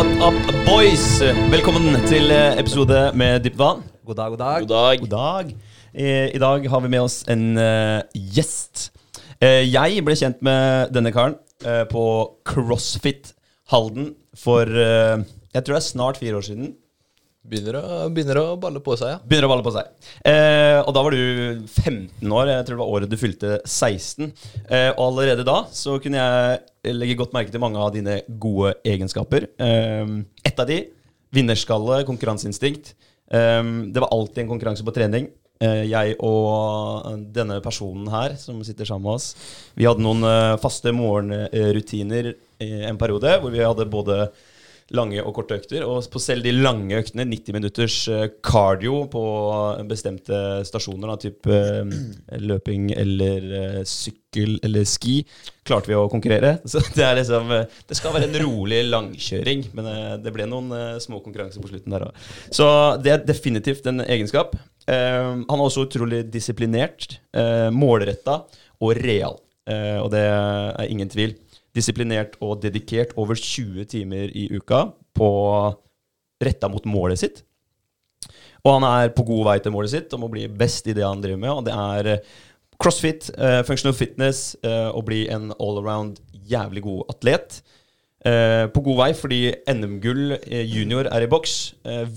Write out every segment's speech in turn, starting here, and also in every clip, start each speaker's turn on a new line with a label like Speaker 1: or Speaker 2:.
Speaker 1: What up, boys? Velkommen til uh, episode med Dypt vann.
Speaker 2: God dag, god dag.
Speaker 3: God dag.
Speaker 1: God dag. I, I dag har vi med oss en uh, gjest. Uh, jeg ble kjent med denne karen uh, på CrossFit Halden for eh, jeg tror det er snart fire år siden.
Speaker 3: Begynner å, begynner å balle på seg, ja.
Speaker 1: Begynner å balle på seg. Eh, og da var du 15 år. Jeg tror det var året du fylte 16. Eh, og allerede da så kunne jeg legge godt merke til mange av dine gode egenskaper. Eh, et av de vinnerskalle, konkurranseinstinkt. Eh, det var alltid en konkurranse på trening. Eh, jeg og denne personen her som sitter sammen med oss, vi hadde noen eh, faste morgenrutiner en periode hvor vi hadde både lange og korte økter. Og på selv de lange øktene, 90 minutters eh, cardio på bestemte stasjoner, da, type eh, løping eller eh, sykkel eller ski, klarte vi å konkurrere. Så det er liksom Det skal være en rolig langkjøring, men det ble noen små konkurranser på slutten der òg. Så det er definitivt en egenskap. Han er også utrolig disiplinert, målretta og real. Og det er ingen tvil disiplinert og dedikert over 20 timer i uka på retta mot målet sitt. Og han er på god vei til målet sitt om å bli best i det han driver med. Og det er eh, crossfit, uh, functional fitness, uh, bli en all-around jævlig god atlet. Uh, på god vei fordi NM-gull junior er i boks.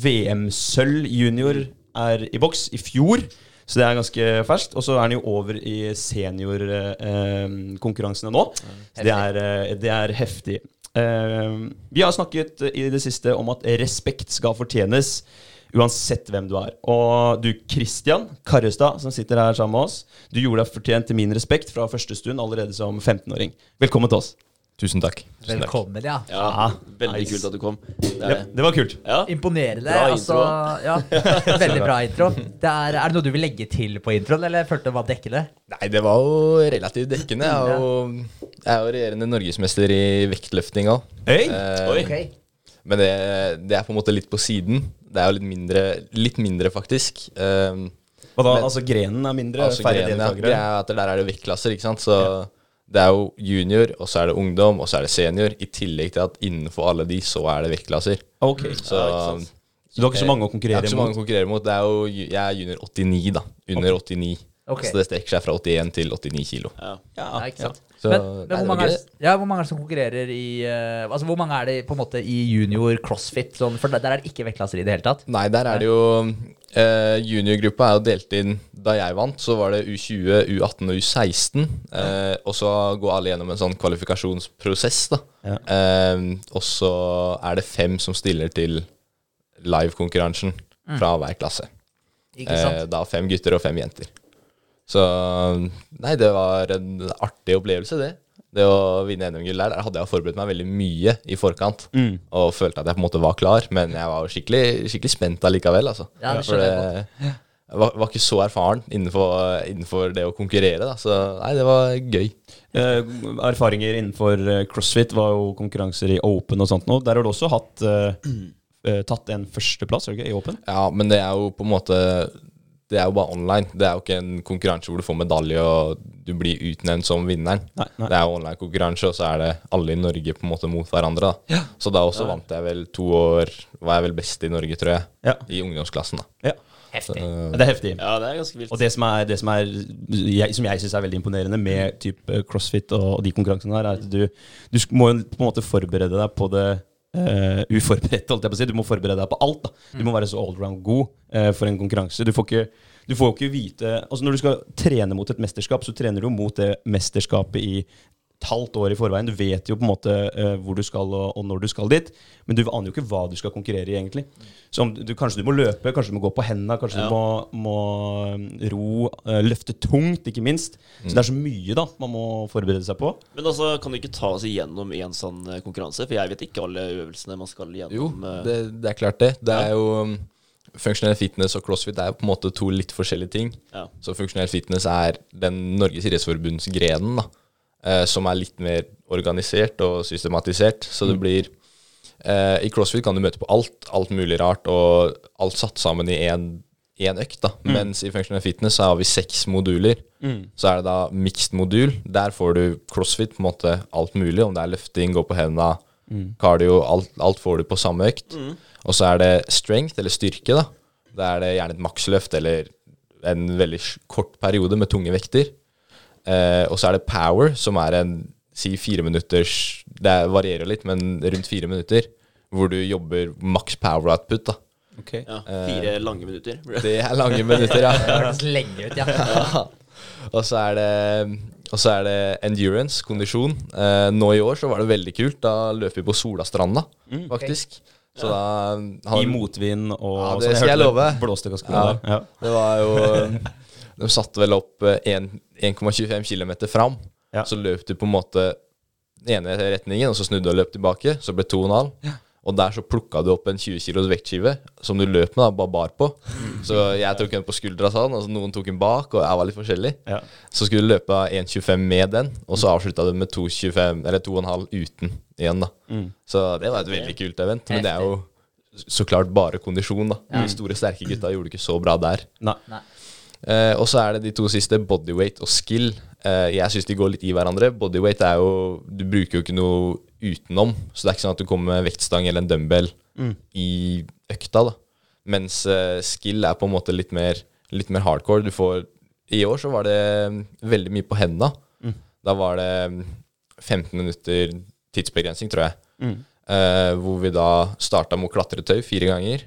Speaker 1: VM-sølv junior er i boks i fjor. Så det er ganske ferskt. Og så er han jo over i seniorkonkurransene nå. Så det er, eh, det er heftig. Eh, vi har snakket i det siste om at respekt skal fortjenes. Uansett hvem du er. Og du Christian Karrestad, som sitter her sammen med oss, du gjorde deg fortjent til min respekt fra første stund allerede som 15-åring. Velkommen til oss.
Speaker 3: Tusen takk. Tusen takk.
Speaker 2: Velkommen, ja.
Speaker 3: Ja, Veldig
Speaker 1: nice.
Speaker 3: kult at du kom. Det
Speaker 1: Ja,
Speaker 3: det.
Speaker 1: var kult.
Speaker 3: Ja.
Speaker 2: Imponerende.
Speaker 3: Bra
Speaker 2: altså, ja, veldig bra intro. Det er, er det noe du vil legge til på introen, eller følte du var dekkende?
Speaker 3: Nei, det var jo relativt dekkende. Jeg er jo, jeg er jo regjerende norgesmester i vektløfting òg.
Speaker 1: Hey.
Speaker 3: Eh,
Speaker 2: okay.
Speaker 3: men det, det er på en måte litt på siden. Det er jo litt mindre, litt mindre faktisk. Eh,
Speaker 1: Og da,
Speaker 3: Men-
Speaker 1: altså grenen er mindre,
Speaker 3: altså grenen, ja,
Speaker 1: deltakere.
Speaker 3: det er at der er det vektklasser, ikke sant. Så det er jo junior, og så er det ungdom, og så er det senior. I tillegg til at innenfor alle de så er det vektklasser.
Speaker 1: Ok,
Speaker 3: Så
Speaker 1: ja, sant. Så du har ikke så mange å
Speaker 3: Jeg har
Speaker 1: konkurrere
Speaker 3: ikke så mange å konkurrere mot. Det er jo, jeg er junior 89, da. Under 89.
Speaker 2: Ok.
Speaker 3: Så det strekker seg fra 81 til 89 kilo.
Speaker 1: Ja,
Speaker 2: Ja, ikke sant?
Speaker 3: Så,
Speaker 2: Men, men hvor, mange er, ja, hvor mange er det som konkurrerer i uh, Altså Hvor mange er det på en måte i junior crossfit? Sånn, for der, der er det ikke vektklasser i det hele tatt.
Speaker 3: Nei, der er det jo uh, Juniorgruppa er jo delt inn Da jeg vant, så var det U20, U18 og U16. Eh, og så går alle gjennom en sånn kvalifikasjonsprosess, da.
Speaker 1: Ja.
Speaker 3: Og så er det fem som stiller til live-konkurransen fra hver klasse.
Speaker 2: Ikke sant?
Speaker 3: Da fem gutter og fem jenter. Så nei, det var en artig opplevelse, det. Det å vinne NM-gull der. Der hadde jeg forberedt meg veldig mye i forkant.
Speaker 1: Mm.
Speaker 3: Og følte at jeg på en måte var klar, men jeg var skikkelig, skikkelig spent allikevel. Altså.
Speaker 2: Ja, det
Speaker 3: For det, jeg var, var ikke så erfaren innenfor, innenfor det å konkurrere, da. Så nei, det var gøy.
Speaker 1: Eh, erfaringer innenfor eh, crossfit var jo konkurranser i Open og sånt nå. Der har du også hatt eh, eh, tatt en førsteplass, er det ikke, i Open?
Speaker 3: Ja, men det er jo på en måte Det er jo bare online. Det er jo ikke en konkurranse hvor du får medalje og du blir utnevnt som vinneren.
Speaker 1: Nei, nei.
Speaker 3: Det er jo online-konkurranse, og så er det alle i Norge på en måte mot hverandre. da. Så da også vant jeg vel to år Var jeg vel best i Norge, tror jeg.
Speaker 1: Ja.
Speaker 3: I ungdomsklassen, da.
Speaker 1: Ja.
Speaker 2: Heftig.
Speaker 1: Det er heftig.
Speaker 4: Ja, det er ganske vilt.
Speaker 1: Og det som er, det som, er jeg, som jeg syns er veldig imponerende med type crossfit og, og de konkurransene her, er at du, du må jo på en måte forberede deg på det uh, uforberedt, holdt jeg på å si. Du må forberede deg på alt. da. Du må være så allround god uh, for en konkurranse. Du får ikke du får ikke vite altså Når du skal trene mot et mesterskap, så trener du mot det mesterskapet i et halvt år i forveien. Du vet jo på en måte uh, hvor du skal og, og når du skal dit, men du aner jo ikke hva du skal konkurrere i, egentlig. Så om du, kanskje du må løpe, kanskje du må gå på hendene, kanskje
Speaker 4: Ja.
Speaker 1: du må, må um, ro, uh, løfte tungt, ikke minst. Så det er så mye da man må forberede seg på.
Speaker 4: Men altså, kan du ikke ta oss igjennom en sånn eh, konkurranse? For jeg vet ikke alle øvelsene man skal gjennom. Jo,
Speaker 3: det, det er klart det. Det er jo um, Funksjonell fitness og crossfit er på en måte to litt forskjellige ting.
Speaker 4: Ja.
Speaker 3: Så funksjonell fitness er den Norges idrettsforbundsgrenen, da. Eh, som er litt mer organisert og systematisert. Så det blir eh, I crossfit kan du møte på alt, alt mulig rart, og alt satt sammen i én økt. da. Mens i Functional fitness så har vi seks moduler. Så er det da mixed modul. Der får du crossfit, på en måte alt mulig. Om det er løfting, gå på hendene, Cardio, alt, alt får du på samme økt. Og så er det strength, eller styrke, da. Da er det gjerne et maksløft eller en veldig kort periode med tunge vekter. Eh, og så er det power, som er en si fire minutters Det varierer litt, men rundt fire minutter. Hvor du jobber maks power output. da
Speaker 1: Ok.
Speaker 4: Ja, fire lange minutter.
Speaker 3: Det er lange minutter, ja.
Speaker 2: Det høres lenge ut, ja.
Speaker 3: og så er det og så er det endurance, kondisjon. Eh, nå i år så var det veldig kult. Da løp vi på Solastranda, faktisk. Så da
Speaker 1: I motvind og
Speaker 3: Ja, det skal jeg love.
Speaker 1: Blåste ganske
Speaker 3: Ja.
Speaker 1: Ja.
Speaker 3: Det var jo De satte vel opp én en- 1,25 km fram.
Speaker 1: Ja.
Speaker 3: Så løp du på en måte den ene retningen, og så snudde du og løp tilbake. Så ble det 2,5. Og der så plukka du opp en 20 kilos vektskive som du løp med, da, bare bar på. Så jeg tok en på skuldra sånn, og så noen tok en bak, og jeg var litt forskjellig.
Speaker 1: Ja.
Speaker 3: Så skulle du løpe 1,25 med den, og så avslutta du med 2,25, eller 2,5 uten igjen, da. Så det var et veldig kult event. Men det er jo så klart bare kondisjon, da. De store, sterke gutta gjorde det ikke så bra der.
Speaker 1: Nei.
Speaker 3: Eh, og så er det de to siste, bodyweight og skill. Eh, jeg syns de går litt i hverandre. Bodyweight er jo Du bruker jo ikke noe utenom, så det er ikke sånn at du kommer med vektstang eller en dumbbell i økta, da. Mens eh, skill er på en måte litt mer, litt mer hardcore. Du får I år så var det mm, veldig mye på henda. Da var det mm, 15 minutter tidsbegrensning, tror jeg. Eh, hvor vi da starta med å klatre tau fire ganger.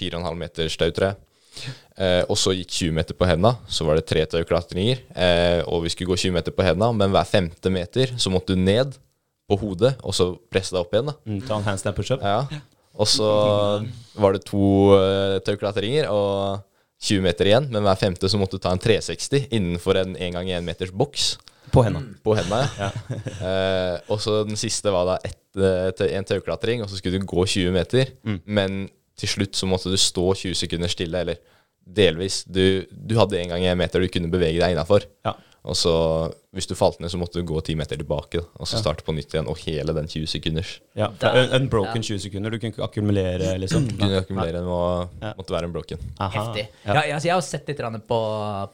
Speaker 3: 4,5 meters tau, tror jeg. Eh, og så gikk 20 meter på henda. Så var det tre tauklatringer. Eh, og vi skulle gå 20 meter på henda, men hver femte meter så måtte du ned på hodet, og så presse deg opp igjen. da
Speaker 1: Mm, ta en handstand pushup.
Speaker 3: ja. Og så var det to uh, tauklatringer og 20 meter igjen, men hver femte så måtte du ta en 360 innenfor en 1 gang 1 meters boks
Speaker 1: På henda.
Speaker 3: på henda. Ja. Eh, og så den siste var da ett, eh, en tauklatring, og så skulle du gå 20 meter. Men til slutt så måtte du stå 20 sekunder stille, eller delvis. Du, du hadde en gang en meter du kunne bevege deg innafor.
Speaker 1: Ja.
Speaker 3: Og så, hvis du falt ned, så måtte du gå 10 meter tilbake, og så starte på nytt igjen. Og hele den 20 sekunders.
Speaker 1: Ja, unbroken 20 sekunder. Du kunne ikke akkumulere, liksom.
Speaker 3: Du kunne akkumulere den og måtte være unbroken.
Speaker 1: Aha.
Speaker 2: Heftig.
Speaker 1: Ja.
Speaker 2: Ja, altså, jeg har sett litt på,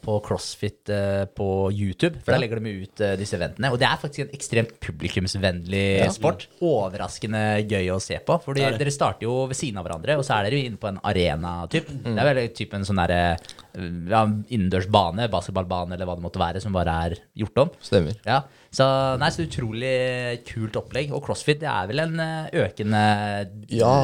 Speaker 2: på CrossFit uh, på YouTube, for der legger de ut uh, disse eventene. Og det er faktisk en ekstremt publikumsvennlig sport. Overraskende gøy å se på. For dere starter jo ved siden av hverandre, og så er dere jo inne på en arena, typ. Det er vel typen sånn derre ja, innendørs bane, basketballbane eller hva det måtte være, som bare er gjort om.
Speaker 3: Stemmer.
Speaker 2: Ja, så, nei, så utrolig kult opplegg. Og CrossFit det er vel en eh, økende
Speaker 3: Ja.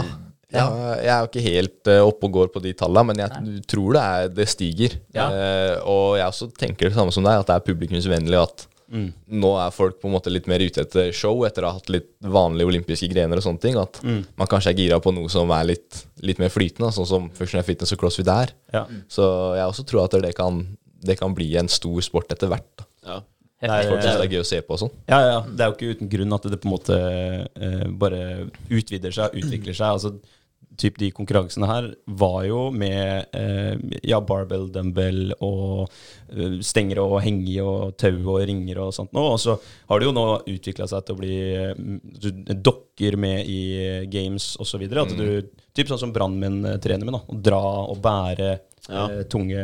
Speaker 3: Ja, jeg er jo ikke helt uh, oppe og går på de tallene, men jeg tror det, er, det stiger.
Speaker 2: Ja.
Speaker 3: Eh, og jeg også tenker det samme som deg, at det er publikumsvennlig. At nå er folk på en måte litt mer ute etter show etter å ha hatt litt vanlige olympiske grener og sånne ting. At man kanskje er gira på noe som er litt, litt mer flytende, sånn som Functional fitness og crossfit er.
Speaker 1: Ja.
Speaker 3: Så jeg også tror at det kan, det kan bli en stor sport etter hvert. Da.
Speaker 4: Ja.
Speaker 1: Det er,
Speaker 3: Folk synes det er gøy å se på og sånn.
Speaker 1: Ja, ja. Det er jo ikke uten grunn at det på en måte eh, bare utvider seg, utvikler seg. Altså, typ De konkurransene her var jo med eh, ja, barbell, dumbbell og eh, stenger og henge og tau og ringer og sånt nå. Og så har det jo nå utvikla seg til å bli eh, du- dokker med i games osv. At du Typ sånn som brannmenn eh, trener med. da Å dra og bære
Speaker 4: Ja.
Speaker 1: eh, tunge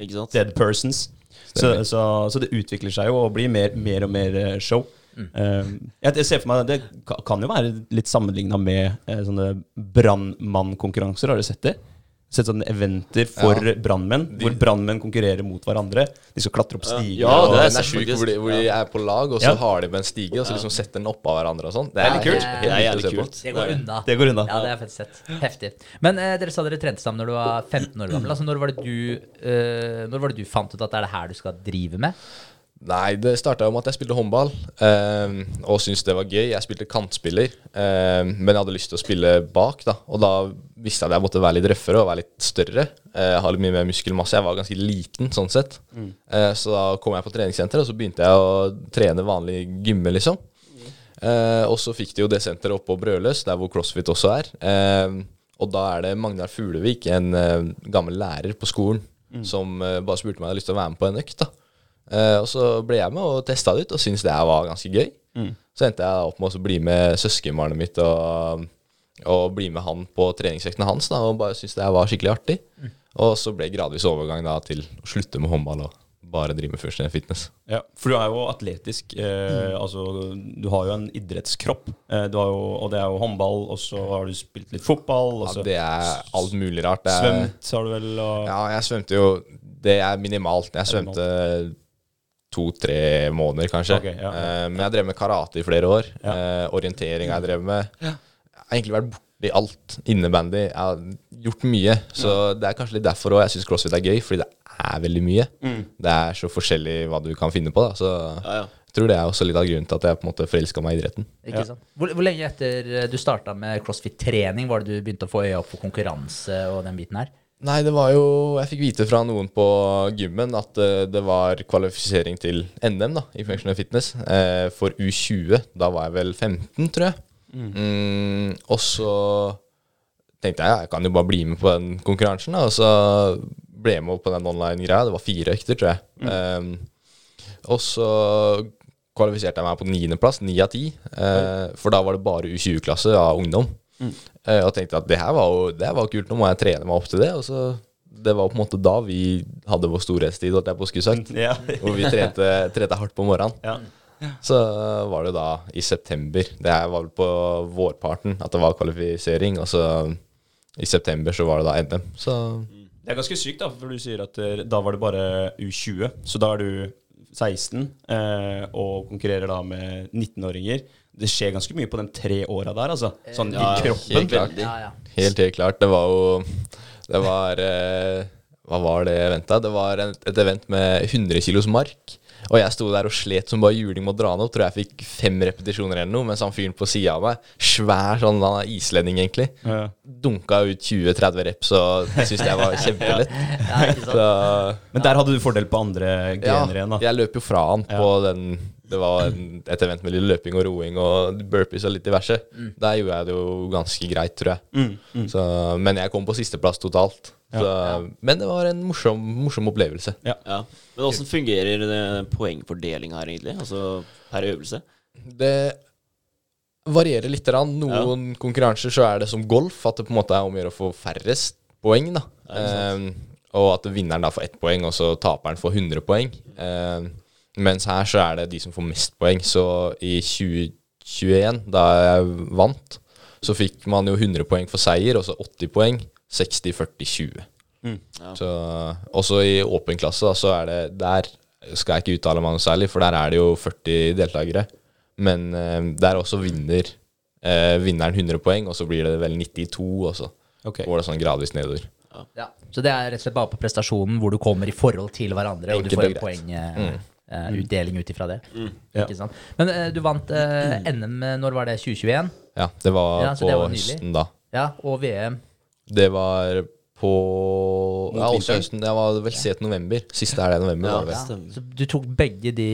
Speaker 4: Ikke sant?
Speaker 1: dead persons. Så, så, så det utvikler seg jo og blir mer, mer og mer eh, show. Eh, jeg, jeg ser for meg Det kan jo være litt sammenligna med uh, sånne brannmannkonkurranser. Har du sett det? Sett sånne eventer for brannmenn, hvor brannmenn konkurrerer mot hverandre. De skal klatre opp stiger.
Speaker 4: Ja, det er
Speaker 3: er
Speaker 4: sjukt
Speaker 3: hvor, hvor de er på lag, og så
Speaker 1: Ja.
Speaker 3: har de med en stige, og så liksom setter den oppå hverandre og sånn. Det
Speaker 1: er litt kult.
Speaker 4: Det er jævlig kult.
Speaker 2: Det går unna.
Speaker 1: Det går unna.
Speaker 2: Ja, det er fett sett. Heftig. Men eh, dere sa dere trente sammen når du var 15 år gammel. Altså, når, var det du, eh, når var det du fant ut at det er det her du skal drive med?
Speaker 3: Nei, det starta med at jeg spilte håndball eh, og syntes det var gøy. Jeg spilte kantspiller, eh, men jeg hadde lyst til å spille bak. da Og da visste jeg at jeg måtte være litt røffere og være litt større. Eh, ha litt mye mer muskelmasse. Jeg var ganske liten sånn sett. Eh, så da kom jeg på treningssenteret, og så begynte jeg å trene vanlig gymme, liksom. Eh, og så fikk de jo det senteret oppe på Brødløs, der hvor CrossFit også er. Eh, og da er det Magnar Fuglevik, en eh, gammel lærer på skolen, som eh, bare spurte meg om jeg hadde lyst til å være med på en økt. da Eh, og så ble jeg med og testa det ut, og syntes det var ganske gøy. Så endte jeg opp med å bli med søskenbarnet mitt og, og bli med han på treningsøktene hans, da, og bare syntes det var skikkelig artig. Og så ble gradvis overgang da til å slutte med håndball og bare drive med funksjonell fitness.
Speaker 1: Ja, for du er jo atletisk. Eh, altså, du har jo en idrettskropp. Eh, du har jo, og det er jo håndball, og så har du spilt litt fotball.
Speaker 3: Ja, det er alt mulig rart. Er,
Speaker 1: svømt har du vel. Og,
Speaker 3: Ja, jeg svømte jo Det er minimalt. Jeg svømte to-tre måneder, kanskje.
Speaker 1: Okay, ja, ja.
Speaker 3: Eh, men jeg drev med karate i flere år.
Speaker 1: Ja.
Speaker 3: Eh, orientering har jeg drevet med. Jeg har egentlig vært borti alt. Innebandy. Jeg har gjort mye. Så det er kanskje litt derfor òg jeg syns crossfit er gøy, fordi det er veldig mye.
Speaker 1: Mm.
Speaker 3: Det er så forskjellig hva du kan finne på. Da. Så
Speaker 4: Ja, ja.
Speaker 3: jeg tror det er også litt av grunnen til at jeg på en måte forelska meg i idretten.
Speaker 2: Ikke
Speaker 1: Ja.
Speaker 2: sant? Hvor, hvor lenge etter eh, du starta med crossfit-trening, var det du begynte å få øya opp for konkurranse og den biten her?
Speaker 3: Nei, det var jo Jeg fikk vite fra noen på gymmen at uh, det var kvalifisering til NM da, i functional fitness uh, for U20. Da var jeg vel 15, tror jeg. Mm, og så tenkte jeg ja, jeg kan jo bare bli med på den konkurransen. Da, og så ble jeg med på den online-greia. Det var fire økter, tror jeg. Um, og så kvalifiserte jeg meg på niendeplass, ni av ti. Eh, for da var det bare U20-klasse av ungdom. Eh, og tenkte at det her var jo det her var kult, nå må jeg trene meg opp til det. Og så Det var på en måte da vi hadde vår storhetstid, holdt jeg på å skulle sagt.
Speaker 1: Ja.
Speaker 3: Hvor vi trente, trente hardt på morgenen.
Speaker 1: Ja.
Speaker 3: Så var det da i september. Det her var vel på vårparten at det var kvalifisering. Og så i september så var det da NM. Så
Speaker 1: Det er ganske sykt, da, for du sier at eh, da var det bare U20. Så da er du 16 eh, og konkurrerer da med 19-åringer. Det skjer ganske mye på de tre åra der, altså. Sånn
Speaker 4: Ja,
Speaker 1: i kroppen.
Speaker 3: helt klart.
Speaker 2: Ja, ja.
Speaker 3: helt, helt klart. Det var jo Det var eh, Hva var det eventet? Det var et event med 100 kilos mark. Og jeg sto der og slet som bare juling med å dra den opp. Tror jeg fikk fem repetisjoner eller noe. Mens han fyren på sida av meg, svær sånn, han er islending egentlig,
Speaker 1: Ja.
Speaker 3: dunka ut 20-30 reps og syntes jeg var kjempelett.
Speaker 2: Ja.
Speaker 3: Så
Speaker 1: Men der hadde du fordel på andre grener igjen, da.
Speaker 3: jeg løp jo fra han på den Det var en, et event med litt løping og roing og burpees og litt diverse. Der gjorde jeg det jo ganske greit, tror jeg.
Speaker 1: Mm,
Speaker 3: Så, men jeg kom på sisteplass totalt. Så, Men det var en morsom, morsom opplevelse.
Speaker 4: Ja. Men åssen fungerer poengfordeling her, egentlig? Altså per øvelse?
Speaker 3: Det varierer litt. Noen konkurranser så er det som golf, at det på en måte er om å gjøre å få færrest poeng. da. Ehm, og at vinneren da får ett poeng, og så taperen får 100 poeng. Ehm, mens her så er det de som får mest poeng. Så i 2021, da jeg vant, så fikk man jo 100 poeng for seier, og så 80 poeng. 60, 40, 20.
Speaker 4: Ja.
Speaker 3: Så, også i åpen klasse, da, så er det Der skal jeg ikke uttale meg noe særlig, for der er det jo 40 deltakere. Men eh, der også vinner eh, vinneren 100 poeng, og så blir det vel 92, og så
Speaker 1: okay.
Speaker 3: går det sånn gradvis nedover.
Speaker 2: Ja. Så det er rett og slett bare på prestasjonen hvor du kommer i forhold til hverandre, og du får poeng eh, eh, utdeling ut ifra det.
Speaker 1: Ja.
Speaker 2: Ikke sant? Men uh, du vant uh, NM, eh, når var det? 2021?
Speaker 3: Ja, det var
Speaker 2: Ja,
Speaker 3: på
Speaker 2: det var
Speaker 3: høsten da.
Speaker 2: Ja, og VM.
Speaker 3: Det var på Ja, også høsten. Det var vel sent november. Siste er det november.
Speaker 4: Ja.
Speaker 3: var det.
Speaker 2: Ja. Så du tok begge de,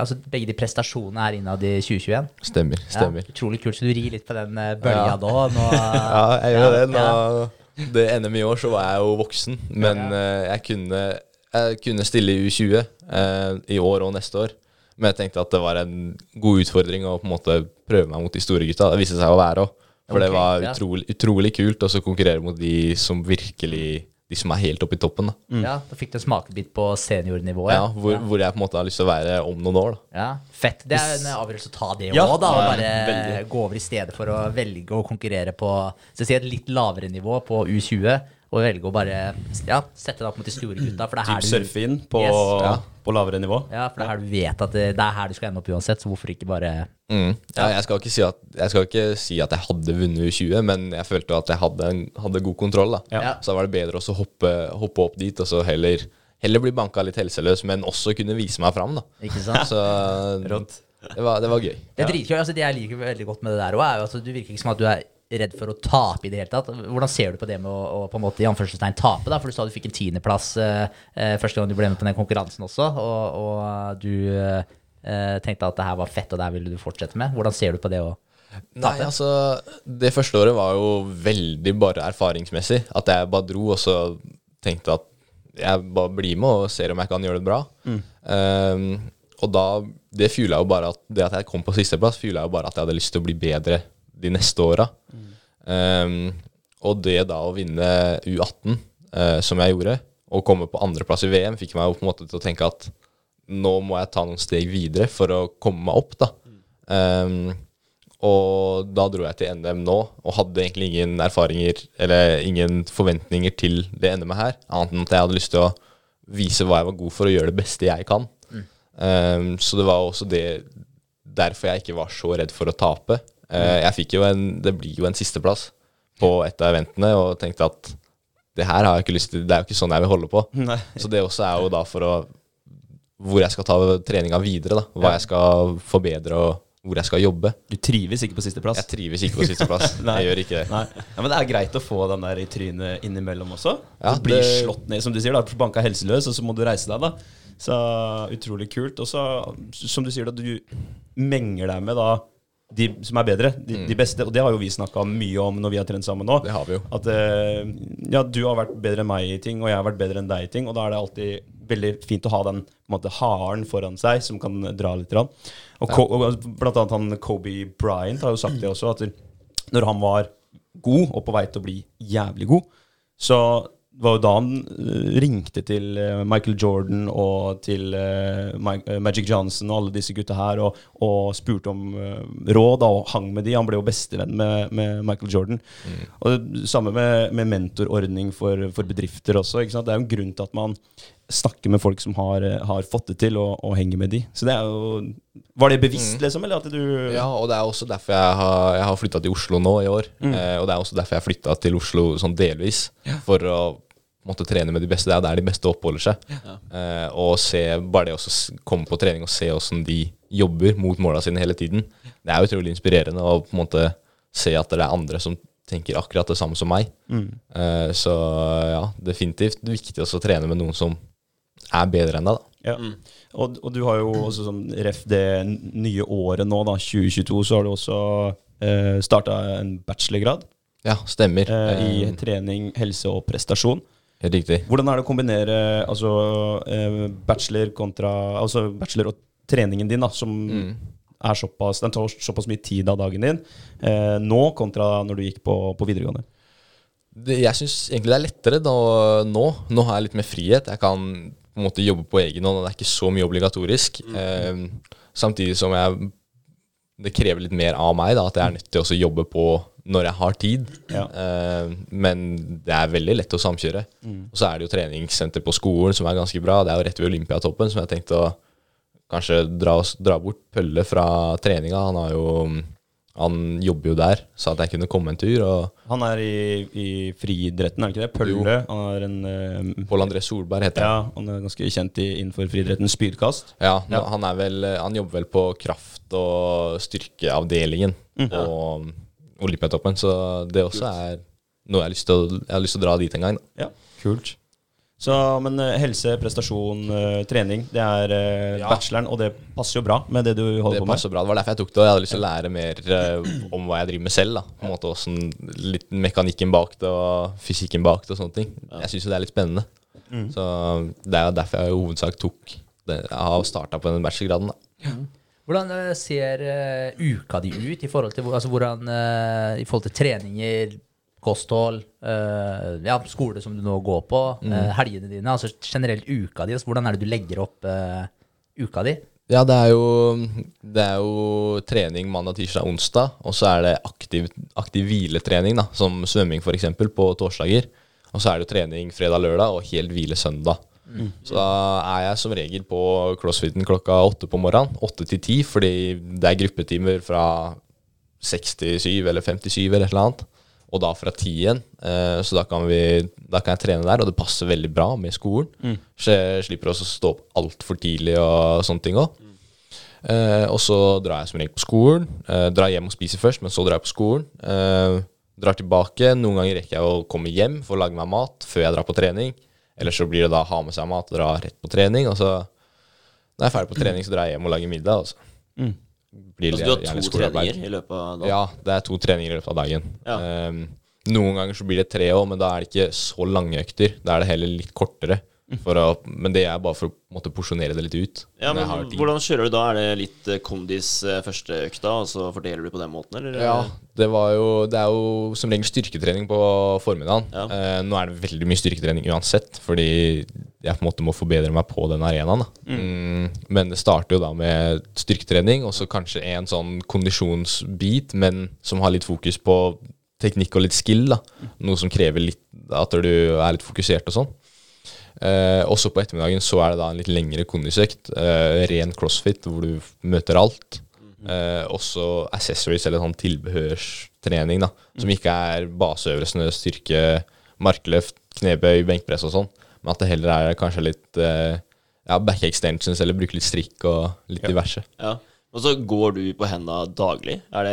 Speaker 2: altså begge de prestasjonene her innad i 2021?
Speaker 3: Stemmer. stemmer.
Speaker 2: Ja, utrolig kult. Så du rir litt på den bølga
Speaker 3: Ja.
Speaker 2: da? Nå,
Speaker 3: Ja, jeg gjør det.
Speaker 2: ja.
Speaker 3: Nå, det NM i år så var jeg jo voksen, men jeg, kunne, jeg kunne stille i U20 eh, i år og neste år. Men jeg tenkte at det var en god utfordring å på en måte prøve meg mot de store gutta. Det viste seg å være òg. For det
Speaker 2: var
Speaker 3: var
Speaker 2: ja.
Speaker 3: utrolig, utrolig kult å konkurrere mot de som virkelig De som er helt oppe i toppen. Da.
Speaker 2: Ja, da fikk du en smakebit på seniornivå.
Speaker 3: Ja, hvor, hvor jeg på en måte har lyst til å være om noen år. Da.
Speaker 2: Ja, Fett. Det er en avgjørelse å ta det òg,
Speaker 1: Ja,
Speaker 2: da. Og bare
Speaker 1: veldig.
Speaker 2: gå over i stedet for å velge å konkurrere på så si et litt lavere nivå, på U20, og velge å bare ja, sette deg opp mot de store gutta. For det er
Speaker 1: Typ
Speaker 2: her du,
Speaker 1: surfe inn på,
Speaker 2: Yes.
Speaker 3: Ja.
Speaker 1: på lavere nivå.
Speaker 2: ja, for det er her du vet at det, det er her du skal ende opp uansett, så hvorfor ikke bare
Speaker 3: Mm. Ja, jeg, skal ikke si at, jeg skal ikke si at jeg hadde vunnet U20, men jeg følte at jeg hadde, hadde god kontroll. Da.
Speaker 1: Ja.
Speaker 3: Så da var det bedre å hoppe, hoppe opp dit, og så heller, heller bli banka litt helseløs, men også kunne vise meg fram. Da.
Speaker 2: Ikke sant?
Speaker 3: Så det var, det var gøy.
Speaker 2: Det er dritkult. Altså, det jeg liker veldig godt med det der òg, er jo at du virker ikke som at du er redd for å tape i det hele tatt. Hvordan ser du på det med å, å på en måte i anførselstegn tape? da? For du sa du fikk en tiendeplass eh, eh, første gang du ble med på den konkurransen også, og, og du eh, tenkte at det her var fett, og det her ville du fortsette med. Hvordan ser du på det å
Speaker 3: Nei, altså Det første året var jo veldig bare erfaringsmessig. At jeg bare dro og så tenkte at jeg bare blir med og ser om jeg kan gjøre det bra. Um, og da Det fuela jo bare at Det at jeg kom på sisteplass, fuela jo bare at jeg hadde lyst til å bli bedre de neste åra. Um, og det da å vinne U18, uh, som jeg gjorde, og komme på andreplass i VM fikk meg på en måte til å tenke at nå må jeg ta noen steg videre for å komme meg opp, da. Um, og da dro jeg til NM nå, og hadde egentlig ingen erfaringer eller ingen forventninger til det NM-et her, annet enn at jeg hadde lyst til å vise hva jeg var god for, og gjøre det beste jeg kan. Um, så det var også det derfor jeg ikke var så redd for å tape. Uh, jeg fikk jo en, Det blir jo en sisteplass på et av eventene, og tenkte at det her har jeg ikke lyst til, det er jo ikke sånn jeg vil holde på.
Speaker 1: Nei.
Speaker 3: Så det også er jo da for å Hvor jeg skal ta treninga videre, da. Hva jeg skal forbedre, og hvor jeg skal jobbe.
Speaker 1: Du trives ikke på sisteplass?
Speaker 3: Jeg trives ikke på sisteplass. Jeg gjør ikke det.
Speaker 1: Nei. Ja, men det er greit å få den der i trynet innimellom også.
Speaker 3: Ja,
Speaker 1: du blir
Speaker 3: det-
Speaker 1: slått ned, som du sier. da Banka helseløs, og så må du reise deg. da Så utrolig kult. Og så, som du sier, da du menger deg med da de som er bedre, de, de beste. Og det har jo vi snakka mye om når vi har trent sammen nå.
Speaker 3: Det har vi jo.
Speaker 1: At uh, ja, du har vært bedre enn meg i ting, og jeg har vært bedre enn deg i ting. Og da er det alltid veldig fint å ha den måte, haren foran seg som kan dra litt. Rann. Og, ja. og blant annet han Kobe Bryant har jo sagt det også, at når han var god og på vei til å bli jævlig god, så det var jo da han eh, ringte til eh, Michael Jordan og til eh, Magic Johnson og alle disse gutta her og, og spurte om råd og hang med de. Han ble jo bestevenn med, med Michael Jordan. Og det samme med, med mentorordning for, for bedrifter også. Det er jo en grunn til at man snakker med folk som har, eh, har fått det til, og, og henge med de. Så det er jo Var det bevisst, liksom? Eller at du
Speaker 3: Ja, og det er også derfor jeg har, jeg har flytta til Oslo nå i år.
Speaker 1: Mm.
Speaker 3: Eh, og det er også derfor jeg flytta til Oslo sånn delvis. For å måtte trene med de beste. Det er der de beste oppholder seg. Eh, og se, bare det å komme på trening og se åssen de jobber mot måla sine hele tiden, det er utrolig inspirerende å på en måte se at det er andre som tenker akkurat det samme som meg. Eh, så ja, definitivt viktig også å trene med noen som er bedre enn deg, da.
Speaker 1: Ja. Og, og du har jo også som ref det nye året nå, da, 2022, så har du også eh, starta en bachelorgrad
Speaker 3: Ja, stemmer.
Speaker 1: eh, i
Speaker 3: Eh,
Speaker 1: trening, helse og prestasjon.
Speaker 3: helt riktig.
Speaker 1: Hvordan er det å kombinere altså, eh, bachelor kontra Altså bachelor og treningen din, da, som
Speaker 3: Mm.
Speaker 1: er såpass Den tar såpass mye tid av dagen din eh, nå kontra når du gikk på, på videregående?
Speaker 3: det, jeg syns egentlig det er lettere da, nå. Nå har jeg litt mer frihet. Jeg kan på en måte jobbe på egen hånd, og det er ikke så mye obligatorisk. Eh, samtidig som jeg det krever litt mer av meg, da, at jeg er nødt til å jobbe på når jeg har tid.
Speaker 1: Ja.
Speaker 3: Eh, men det er veldig lett å samkjøre. Og så er det jo treningssenter på skolen som er ganske bra. Det er jo rett ved Olympiatoppen, som jeg tenkte å kanskje dra, dra bort Pølle fra treninga. Han har jo han jobber jo der, sa at jeg kunne komme en tur. Og
Speaker 1: Han er i, i friidretten, er det ikke det? Pølle. Han er en uh,
Speaker 3: Pål André Solberg heter han.
Speaker 1: Ja, han er ganske kjent i, innenfor friidretten. Spydkast.
Speaker 3: Ja, ja. Han, er vel, han jobber vel på kraft- og styrkeavdelingen på Olympiatoppen, så det også er noe jeg har lyst til å, har lyst til å dra dit en gang. Da.
Speaker 1: Ja, kult. Så, men eh, helse, prestasjon, eh, trening, det er eh,
Speaker 3: Ja.
Speaker 1: bacheloren, og det passer jo bra med det du holder
Speaker 3: Det
Speaker 1: på med.
Speaker 3: passer bra. Det var derfor jeg tok det. og Jeg hadde lyst til å lære mer om hva jeg driver med selv. da På en måte hvordan, Litt mekanikken bak det, og fysikken bak det og sånne ting. Jeg syns jo det er litt spennende. Så det er jo derfor jeg i hovedsak tok det. Jeg har starta på den bachelorgraden. da
Speaker 2: Hvordan ser uka di ut i forhold til, altså, hvordan, i forhold til treninger, kosthold, eh, ja, skole som du nå går på, eh, helgene dine, altså generelt uka di? Altså, hvordan er det du legger opp eh, uka di?
Speaker 3: Ja, det er jo, det er jo trening mandag, tirsdag, onsdag. Og så er det aktiv, aktiv hviletrening, da, som svømming f.eks. på torsdager. Og så er det jo trening fredag, lørdag og helt hvile søndag. Så da er jeg som regel på crossfiten klokka åtte på morgenen. Åtte til ti, fordi det er gruppetimer fra seks til syv eller fem til syv eller et eller annet. Og da fra ti igjen. Eh, så da kan, vi, da kan jeg trene der, og det passer veldig bra med skolen. Så jeg slipper også å stå opp altfor tidlig og sånne ting òg. Eh, og så drar jeg som regel på skolen. Eh, drar hjem og spiser først, men så drar jeg på skolen. Eh, drar tilbake. Noen ganger rekker jeg å komme hjem for å lage meg mat før jeg drar på trening. Eller så blir det da ha med seg mat og dra rett på trening. Og så når jeg er ferdig på trening, så drar jeg hjem og lager middag. Altså. så blir
Speaker 4: Altså, du har to treninger i løpet av dagen?
Speaker 3: Ja, det er to treninger i løpet av dagen.
Speaker 4: Ja.
Speaker 3: Um, noen ganger så blir det tre òg, men da er det ikke så lange økter. Da er det heller litt kortere. Å, men det er bare for å måte, porsjonere det litt ut.
Speaker 4: Ja, men. Hvordan kjører du da? Er det litt eh, kondis eh, første økta, og så fordeler du på den måten, eller?
Speaker 3: Ja, det, var jo, det er jo som regel styrketrening på formiddagen.
Speaker 4: Ja.
Speaker 3: Eh, nå er det veldig mye styrketrening uansett, fordi jeg på en måte må forbedre meg på den arenaen. Da. Mm. Men det starter jo da med styrketrening, og så kanskje en sånn kondisjonsbit, men som har litt fokus på teknikk og litt skill. da. Noe som krever litt at du er litt fokusert og sånn. Eh, også på ettermiddagen så er det da en litt lengre kondisøkt. Eh, ren crossfit, hvor du møter alt. Eh, også accessories, eller sånn tilbehørstrening, da. Som ikke er baseøvelsene, styrke, markløft, knebøy, benkpress og sånn. Men at det heller er kanskje litt eh, ja, back extensions, eller bruke litt strikk og litt diverse.
Speaker 4: Ja. Og så går du på henda daglig? Er det,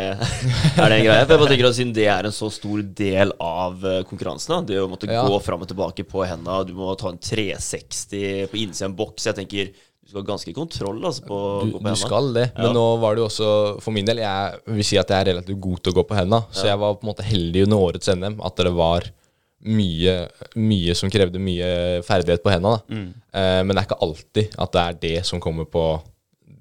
Speaker 4: er det en greie? For jeg bare tenker at Siden det er en så stor del av eh, konkurransen, det å måtte
Speaker 3: Ja.
Speaker 4: gå fram og tilbake på henda, du må ta en 360 på innsida av en boks Jeg tenker du skal ha ganske kontroll altså, på
Speaker 3: Du,
Speaker 4: gå på
Speaker 3: du skal det, men
Speaker 4: Ja.
Speaker 3: nå var det jo også For min del, jeg vil si at jeg er relativt god til å gå på henda, så jeg var på en måte heldig under årets NM at det var mye, mye som krevde mye ferdighet på henda. Mm. Eh, men det er ikke alltid at det er det som kommer på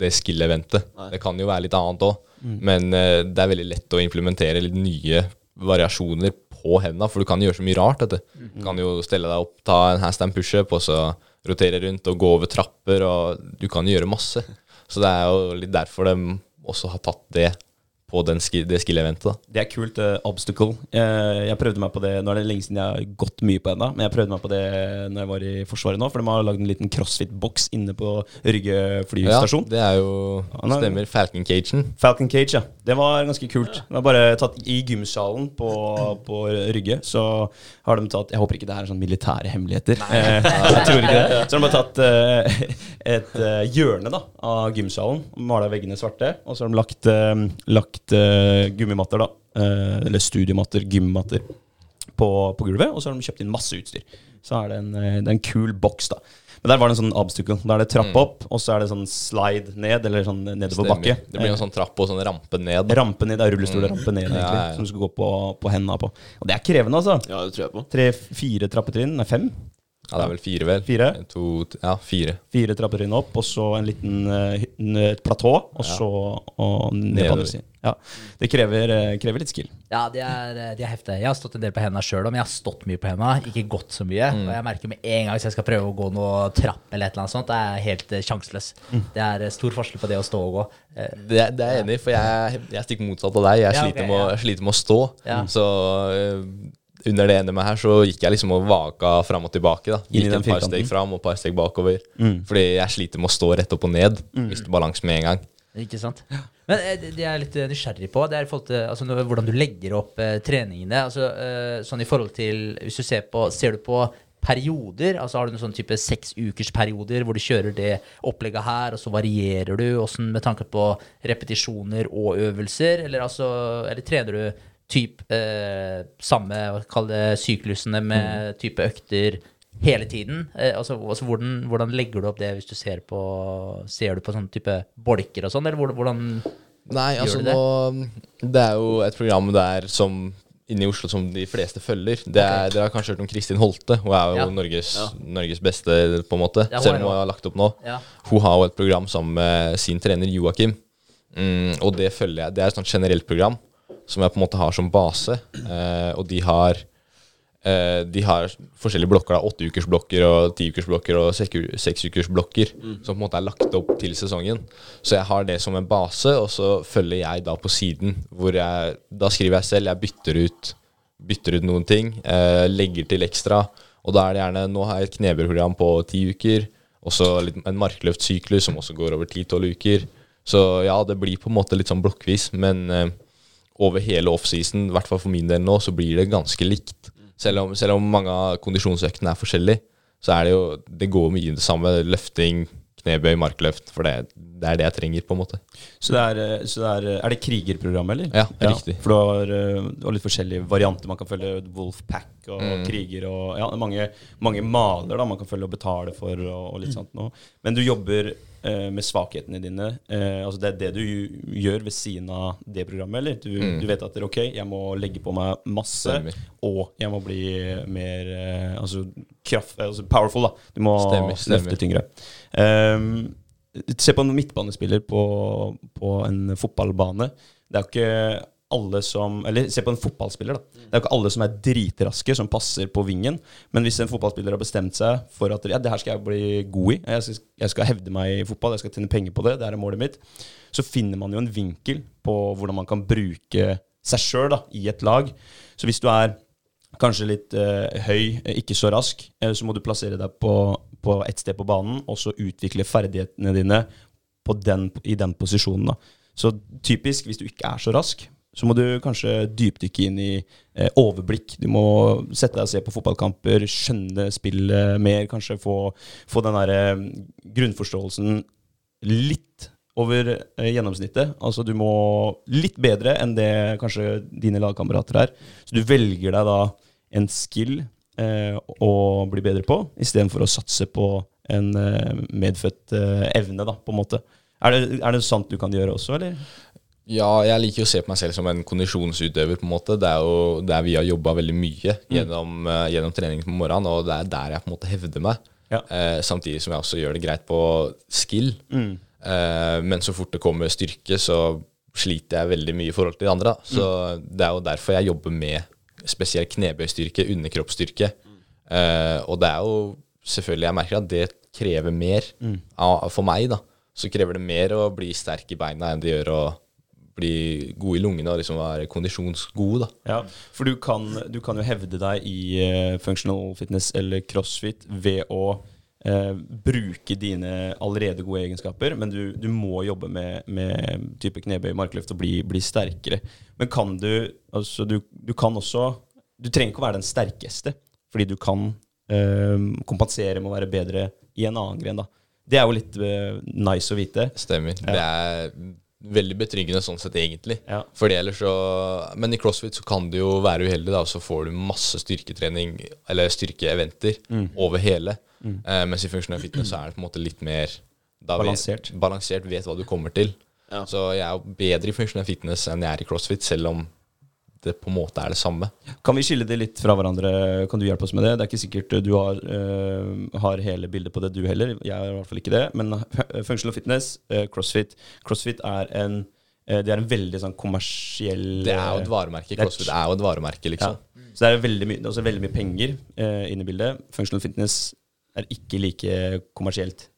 Speaker 3: det skill-eventet. Det kan jo være litt annet òg, men uh, det er veldig lett å implementere litt nye variasjoner på henda, for du kan gjøre så mye rart. Vet du. du kan jo stelle deg opp, ta en handstand pushup, og så rotere rundt og gå over trapper, og du kan gjøre masse. Så det er jo litt derfor de også har tatt det på den ski, det skill-eventet.
Speaker 1: Det er kult. Uh, obstacle. Uh, jeg prøvde meg på det Nå er det lenge siden jeg har gått mye på ennå, men jeg prøvde meg på det når jeg var i Forsvaret nå. For de har lagd en liten crossfit-boks inne på Rygge flystasjon.
Speaker 3: det er jo
Speaker 1: det er-
Speaker 3: Stemmer. Falcon Cagen.
Speaker 1: Falcon Cage, ja. Det var ganske kult. Det var bare tatt i gymsalen på, på Rygge. Så har de tatt Jeg håper ikke det her er sånn militære hemmeligheter. Eh, jeg tror ikke det. Så de har tatt uh, et hjørne da av gymsalen, mala veggene svarte, og så har de lagt, eh, lagt eh, gummimatter, da. Eh, eller studiematter, gymmatter, på, på gulvet. Og så har de kjøpt inn masse utstyr. Så er det en, eh, det er en kul boks, da. Men der var det en sånn obstacle. Da er det trapp opp, og så er det sånn slide ned, eller sånn nedoverbakke.
Speaker 3: Stemmer. Det blir en sånn trapp og sånn rampe ned.
Speaker 1: Rampe ned, det er rullestol og rampe ned, egentlig,
Speaker 3: Ja, ja, ja.
Speaker 1: som du skal gå på, på hendene på. Og det er krevende, altså.
Speaker 4: Ja, det tror jeg på.
Speaker 1: Tre-fire trappetrinn, nei, fem.
Speaker 3: Ja, det er vel fire, vel?
Speaker 1: Fire.
Speaker 3: To, ja, fire.
Speaker 1: Fire trappetrinn opp, og så en liten eh, et platå, og så og ned på andre siden. Ja. Det krever, eh, krever litt skill.
Speaker 2: Ja, det er, de er heftige. Jeg har stått en del på henda sjøl, men jeg har stått mye på henda. Ikke gått så mye. Og jeg merker med en gang hvis jeg skal prøve å gå noe trapp eller et eller annet sånt, det er helt sjanseløs. Mm. Det er eh, stor forskjell på det å stå og gå. Eh,
Speaker 3: Det, det er jeg enig i, for jeg, jeg er stikk motsatt av deg. Jeg
Speaker 2: Ja,
Speaker 3: sliter,
Speaker 2: ok,
Speaker 3: med,
Speaker 2: ja.
Speaker 3: jeg sliter med å stå.
Speaker 2: Ja.
Speaker 3: Så under det NM-et her så gikk jeg liksom og vaka fram og tilbake. da Gikk
Speaker 1: den
Speaker 3: et par steg fram og et par steg bakover. Fordi jeg sliter med å stå rett opp og ned. Mister balansen med en gang.
Speaker 2: Ikke sant? Men eh, det jeg er litt eh, nysgjerrig på, det er til altså, hvordan du legger opp eh, treningene. Altså, eh, sånn i forhold til Hvis du ser på Ser du på perioder? Altså Har du noen sånn type seksukersperioder hvor du kjører det opplegget her, og så varierer du også med tanke på repetisjoner og øvelser? Eller, altså, eller trener du typ eh, samme det, syklusene med type økter hele tiden? Eh, altså, altså hvordan, hvordan legger du opp det hvis du ser på Ser du på sånne type bolker og sånn, eller hvordan,
Speaker 3: Nei, gjør altså
Speaker 2: du det?
Speaker 3: nå Det er jo et program der som inne i Oslo som de fleste følger. Det er, Dere har kanskje hørt om Kristin Holte. Hun er jo
Speaker 2: Ja.
Speaker 3: Norges,
Speaker 4: Ja.
Speaker 3: Norges beste, på en måte.
Speaker 2: Ja,
Speaker 3: selv om hun har lagt opp nå.
Speaker 2: Ja.
Speaker 3: Hun har jo et program sammen med sin trener Joakim. Mm, og det følger jeg. Det er et sånt generelt program som jeg på en måte har som base. Eh, og de har eh, De har forskjellige blokker. da Åtteukersblokker og tiukersblokker og seksukersblokker mm. Som på en måte er lagt opp til sesongen. Så jeg har det som en base, og så følger jeg da på siden. Hvor jeg Da skriver jeg selv. Jeg bytter ut bytter ut noen ting, eh, legger til ekstra. Og da er det gjerne Nå har jeg et knebøyprogram på ti uker. Og så litt- en markløftsyklus som også går over ti-tolv uker. Så ja, det blir på en måte litt sånn blokkvis, men eh, over hele offseason, i hvert fall for min del nå, så blir det ganske likt. Selv om, selv om mange av kondisjonsøktene er forskjellige, så er det jo Det går mye i det samme. Løfting, knebøy, markløft. For det, det er det jeg trenger, på en måte.
Speaker 1: Så det er, så det er, er det krigerprogram, eller?
Speaker 3: Ja, riktig.
Speaker 1: For du har, eh, du har litt forskjellige varianter. Man kan følge Wolfpack og
Speaker 3: Mm.
Speaker 1: kriger og ja, mange, mange maler da man kan følge og betale for og, og litt sånt noe. Men du jobber med svakhetene dine. Eh, altså Det er det du gjør ved siden av det programmet, eller? Du,
Speaker 3: Mm.
Speaker 1: du vet at ok, jeg må legge på meg masse,
Speaker 3: Stemmer.
Speaker 1: og jeg må bli mer eh, altså, kraft, altså powerful, da. Du må
Speaker 3: Stemmer, stemmer.
Speaker 1: løfte tyngre. Um, se på en midtbanespiller på, på en fotballbane. Det er jo ikke alle som Eller se på en fotballspiller, da. Det er jo ikke alle som er dritraske, som passer på vingen. Men hvis en fotballspiller har bestemt seg for at ja, det her skal jeg bli god i, jeg skal, jeg skal hevde meg i fotball, jeg skal tjene penger på det, det er målet mitt, så finner man jo en vinkel på hvordan man kan bruke seg sjøl i et lag. Så hvis du er kanskje litt eh, høy, eh, ikke så rask, eh, så må du plassere deg på, på ett sted på banen, og så utvikle ferdighetene dine den, i den posisjonen. Da. Så typisk, hvis du ikke er så rask, så må du kanskje dypdykke inn i eh, overblikk. Du må sette deg og se på fotballkamper, skjønne spillet mer, kanskje få, få den derre grunnforståelsen litt over eh, gjennomsnittet. Altså du må litt bedre enn det kanskje dine lagkamerater er. Så du velger deg da en skill eh, å bli bedre på, istedenfor å satse på en eh, medfødt eh, evne, da, på en måte. Er det, er det sant du kan gjøre også, eller?
Speaker 3: Ja, jeg liker å se på meg selv som en kondisjonsutøver, på en måte. Det er jo der vi har jobba veldig mye gjennom, uh, gjennom trening på morgenen, og det er der jeg på en måte hevder meg.
Speaker 1: Ja.
Speaker 3: Uh, samtidig som jeg også gjør det greit på skill. Eh, men så fort det kommer styrke, så sliter jeg veldig mye i forhold til de andre. Da. Så det er jo derfor jeg jobber med spesielt knebøystyrke, underkroppsstyrke. Og det er jo selvfølgelig Jeg merker at det krever mer av, for meg, da. Så krever det mer å bli sterk i beina enn det gjør å bli god i lungene og liksom være kondisjonsgod, da.
Speaker 1: Ja, for du kan, du kan jo hevde deg i uh, functional fitness eller crossfit ved å uh, bruke dine allerede gode egenskaper, men du, du må jobbe med, med type knebøy, markløft og bli, bli sterkere. Men kan du altså du, du kan også Du trenger ikke å være den sterkeste, fordi du kan uh, kompensere med å være bedre i en annen gren, da. Det er jo litt uh, nice å vite.
Speaker 3: Stemmer. Det er veldig betryggende sånn sett, egentlig.
Speaker 1: Ja.
Speaker 3: Fordi ellers så Men i crossfit så kan du jo være uheldig, da, og så får du masse styrketrening, eller styrkeeventer,
Speaker 1: Mm.
Speaker 3: over hele. Eh, mens i funksjonell fitness så er det på en måte litt mer da
Speaker 1: Balansert.
Speaker 3: Vet, balansert, vet hva du kommer til.
Speaker 4: Ja.
Speaker 3: Så jeg er jo bedre i funksjonell fitness enn jeg er i crossfit, selv om det på en måte er det samme.
Speaker 1: Kan vi skille det litt fra hverandre? Kan du hjelpe oss med det? Det er ikke sikkert du har, uh, har hele bildet på det, du heller. Jeg har i hvert fall ikke det. Men eh, functional fitness, uh, crossfit Crossfit er en, uh, det er en veldig sånn kommersiell
Speaker 3: Det er jo et
Speaker 1: eh,
Speaker 3: varemerke.
Speaker 1: er-
Speaker 3: Crossfit er jo et varemerke,
Speaker 1: ja.
Speaker 3: liksom.
Speaker 1: Så det er veldig, mye- også veldig mye penger eh, inne i bildet. Functional fitness er ikke like kommersielt.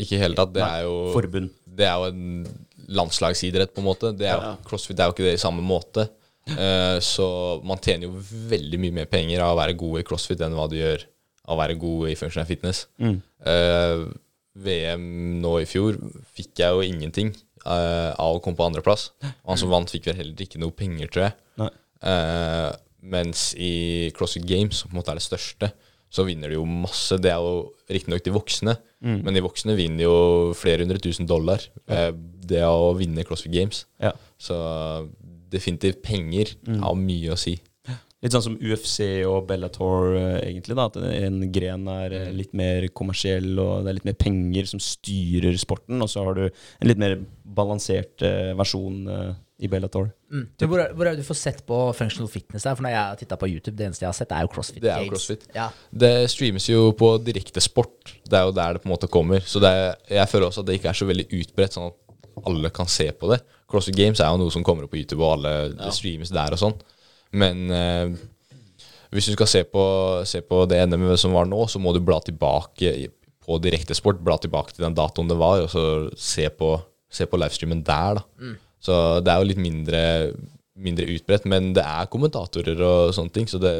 Speaker 3: Ikke i hele tatt. Det er jo
Speaker 1: Forbund.
Speaker 3: Det er jo en landslagsidrett, på en måte. Det er jo,
Speaker 4: Ja.
Speaker 3: Crossfit er jo ikke det i samme måte. Eh, så man tjener jo veldig mye mer penger av å være god i crossfit enn hva du gjør av å være god i functional fitness.
Speaker 1: Mm.
Speaker 3: Eh, VM nå i fjor fikk jeg jo ingenting eh, av å komme på andreplass. Han som vant, fikk vel heller ikke noe penger, tror jeg.
Speaker 1: Nei.
Speaker 3: Mens i CrossFit Games, som på en måte er det største, så vinner de jo masse. Det er jo riktignok de voksne, men de voksne vinner jo flere hundre tusen dollar. Ja. det å vinne CrossFit Games.
Speaker 1: Ja.
Speaker 3: Så definitivt penger har mye å si.
Speaker 1: Litt sånn som UFC og Bellator, eh, egentlig. da At en gren er eh, litt mer kommersiell, og det er litt mer penger som styrer sporten. Og så har du en litt mer balansert eh, versjon i Bellator.
Speaker 2: Mm. Hvor, er- hvor er det du får sett på functional fitness der? For når jeg har titta på YouTube, det eneste jeg har sett, er jo CrossFit
Speaker 3: Det er jo CrossFit.
Speaker 2: Ja.
Speaker 3: Det streames jo på direkte sport. Det er jo der det på en måte kommer. Så det er, jeg føler også at det ikke er så veldig utbredt, sånn at alle kan se på det. CrossFit Games er jo noe som kommer opp på YouTube, og alle ja. streames der og sånn. Men eh, hvis du skal se på, se på det NM som var nå, så må du bla tilbake på direktesport. Bla tilbake til den datoen det var, og så se på, se på livestreamen der, da. Så det er jo litt mindre, mindre utbredt, men det er kommentatorer og sånne ting, så det,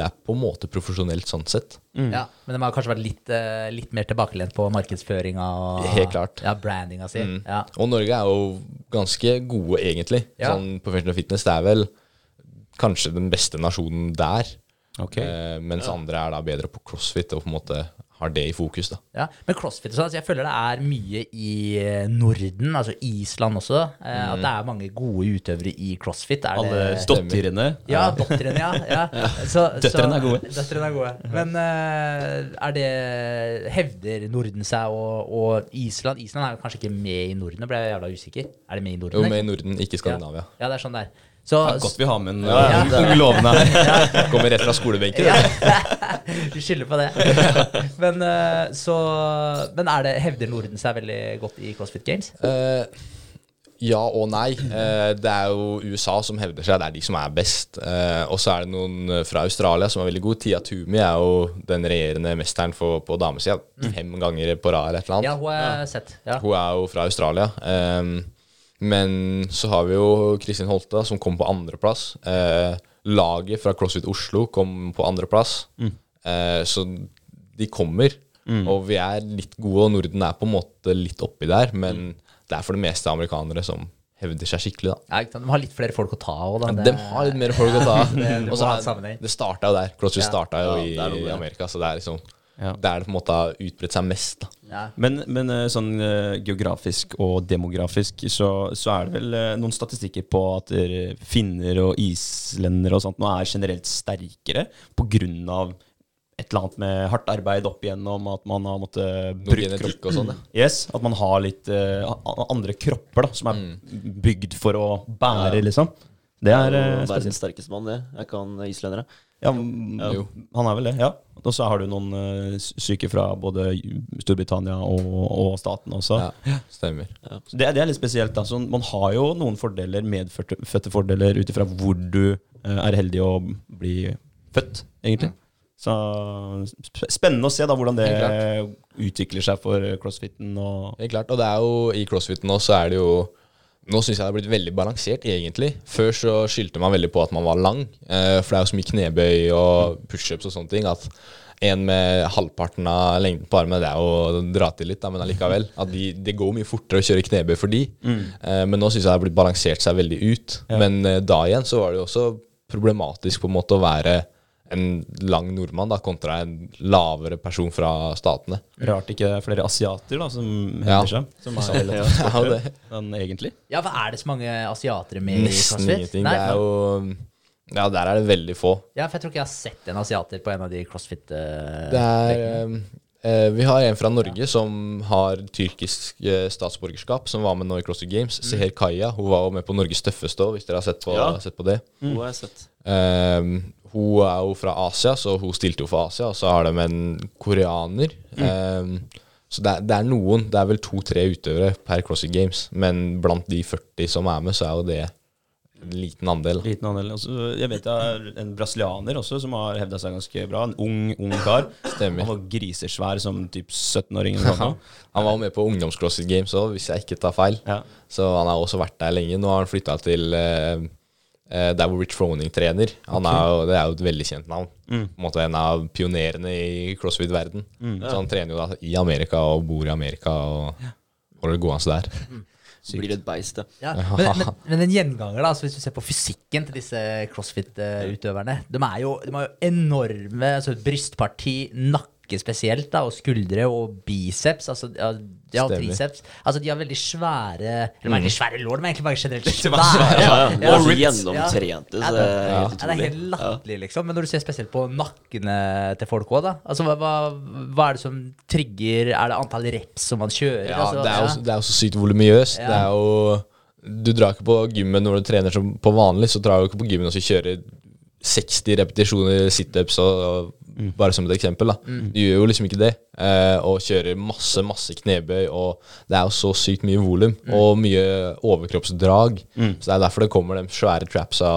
Speaker 3: det er på en måte profesjonelt sånn sett.
Speaker 2: ja. Men de har kanskje vært litt, eh, litt mer tilbakelent på markedsføringa og
Speaker 3: Helt klart.
Speaker 2: Ja, brandinga si.
Speaker 3: Mm.
Speaker 2: Ja.
Speaker 3: Og Norge er jo ganske gode, egentlig.
Speaker 2: Ja.
Speaker 3: Sånn Professional fitness det er vel kanskje den beste nasjonen der.
Speaker 1: Ok.
Speaker 3: Eh, mens andre er da bedre på crossfit og på en måte har det i fokus. da.
Speaker 2: Ja, Men crossfit og sånn, altså jeg føler det er mye i eh, Norden, altså Island også. Eh, At det er mange gode utøvere i crossfit. Er
Speaker 1: Alle
Speaker 2: det
Speaker 1: dottirene.
Speaker 2: Ja, døtrene, ja. ja. Så,
Speaker 1: Døtrene er gode.
Speaker 2: Døtrene er gode. Men eh, er det Hevder Norden seg og, og Island? Island er kanskje ikke med i Norden, nå ble jeg jævla usikker. Er det med i Norden?
Speaker 3: Jo, med i Norden, ikke Skandinavia.
Speaker 2: Ja, det er sånn det er. Så,
Speaker 1: Ja, godt vi har med en
Speaker 4: Ja, ja, det er-
Speaker 1: ung lovende her.
Speaker 3: Kommer rett fra skolebenken.
Speaker 2: ja.
Speaker 3: da.
Speaker 2: Skylder på det. Men, eh, så, men er det, hevder Norden seg veldig godt i CrossFit Games?
Speaker 3: Eh, ja og nei. Eh, det er jo USA som hevder seg. Det er de som er best. Eh, og så er det noen fra Australia som er veldig gode. Tia Tumi er jo den regjerende mesteren for, på damesida. Fem ganger på rad eller et eller annet.
Speaker 2: Ja, hun er sett. Ja.
Speaker 3: Hun er jo fra Australia. Ehm, men så har vi jo Kristin Holte, som kom på andreplass. Eh, laget fra CrossFit Oslo kom på andreplass. Eh, så de kommer. Og vi er litt gode, og Norden er på en måte litt oppi der. Men det er for det meste amerikanere som hevder seg skikkelig, da.
Speaker 2: Ja. De har litt flere folk å ta av. Da.
Speaker 3: De har litt mer folk å ta av.
Speaker 2: Det- det.
Speaker 3: Det starta jo der. CrossFit
Speaker 2: Ja.
Speaker 3: starta jo
Speaker 4: Ja,
Speaker 3: i, i. Amerika, så det er liksom
Speaker 1: Ja.
Speaker 3: Der det på en måte har utbredt seg mest. da.
Speaker 2: Ja.
Speaker 1: Men, men eh, sånn eh, geografisk og demografisk så, så er det vel eh, noen statistikker på at finner og islendere og sånt nå er generelt sterkere av et eller annet med hardt arbeid opp igjennom, at man har måttet bruke
Speaker 3: kropp. og sånn. ja.
Speaker 1: Yes, at man har litt uh, andre kropper da, som er bygd for å bære,
Speaker 4: Ja.
Speaker 1: liksom. Det er eh,
Speaker 4: verdens sterkeste mann, det. Jeg kan islendere?
Speaker 1: Ja, ja
Speaker 3: Jo.
Speaker 1: han er vel det, ja. Og så har du noen uh, syke fra både Storbritannia og, og staten også.
Speaker 3: Ja, stemmer.
Speaker 1: Ja. det, det er litt spesielt. da. Man har jo noen fordeler, medfødte fødte fordeler ut ifra hvor du uh, er heldig å bli født, egentlig. Så spennende å se da hvordan det utvikler seg for crossfiten. Og
Speaker 3: Helt klart. Og det er jo i crossfiten nå, så er det jo Nå syns jeg det har blitt veldig balansert, egentlig. Før så skyldte man veldig på at man var lang. Eh, for det er jo så mye knebøy og pushups og sånne ting at en med halvparten av lengden på armen, det er jo å dra til litt, da, men allikevel. At de, det går mye fortere å kjøre knebøy for de. Eh, men nå syns jeg det har blitt balansert seg veldig ut. Men eh, da igjen så var det jo også problematisk på en måte å være en lang nordmann da, kontra en lavere person fra statene.
Speaker 1: rart ikke det er flere asiater da, som
Speaker 3: Ja.
Speaker 1: hevder seg. Som er relativt
Speaker 3: Ja, det.
Speaker 1: Men egentlig.
Speaker 2: ja, hva Er det så mange asiatere med i
Speaker 3: Nesten
Speaker 2: CrossFit?
Speaker 3: ingenting.
Speaker 2: Nei,
Speaker 3: det er jo Ja, der er det veldig få.
Speaker 2: Ja, for jeg tror ikke jeg har sett en asiater på en av de CrossFit uh,
Speaker 3: Det er Uh, Vi har en fra Norge som har tyrkisk uh, statsborgerskap, som var med nå i CrossFit Games. Seher Kaya. Hun var jo med på Norges tøffeste òg, hvis dere har sett på,
Speaker 4: Ja.
Speaker 3: sett på det.
Speaker 4: Hun har jeg sett.
Speaker 3: Eh, hun er jo fra Asia, så hun stilte jo for Asia. Og så har de en koreaner. Eh, så det er, det er noen. Det er vel to-tre utøvere per CrossFit Games. Men blant de 40 som er med, så er jo det en liten andel.
Speaker 1: Liten andel. Også, jeg vet det er en brasilianer også som har hevda seg ganske bra. En ung, ung kar.
Speaker 3: Stemmer.
Speaker 1: Han var grisesvær som typ 17-åring. eller noe sånt.
Speaker 3: Han var med på ungdoms-CrossFit Games òg, hvis jeg ikke tar feil.
Speaker 1: Ja.
Speaker 3: Så han har også vært der lenge. Nå har han flytta til eh, der hvor Rich Froning trener. Han er jo, det er jo et veldig kjent navn. På en måte En av pionerene i crossfit-verden. Så han trener jo da i Amerika og bor i Amerika og holder det gående der.
Speaker 4: Blir et beist, da.
Speaker 2: Ja, men, men, men en gjenganger, da, hvis du ser på fysikken til disse crossfit-utøverne De er jo, de har jo enorme altså brystparti, nakke spesielt, da, og skuldre og biceps. Altså, ja, de har
Speaker 3: Stemmer.
Speaker 2: triceps. Altså, de har veldig svære Eller veldig svære lår, de er egentlig bare generelt svære.
Speaker 1: Og
Speaker 4: Ja, ja. De
Speaker 2: Ja.
Speaker 4: gjennomtrente,
Speaker 2: Ja, det, ja, det er helt latterlig, liksom. Men når du ser spesielt på nakkene til folk òg, da. Altså, hva, hva, er det som trigger Er det antall reps som man kjører?
Speaker 3: Ja,
Speaker 2: altså,
Speaker 3: det er jo, det er også så sykt volumiøst.
Speaker 2: Ja.
Speaker 3: Det er jo Du drar ikke på gymmen når du trener som på vanlig, så drar du ikke på gymmen og så kjører 60 repetisjoner situps og, og bare som et eksempel. da Du gjør jo liksom ikke det. Eh, og kjører masse, masse knebøy, og det er jo så sykt mye volum. Og mye overkroppsdrag. Så det er derfor det kommer de svære trapsa,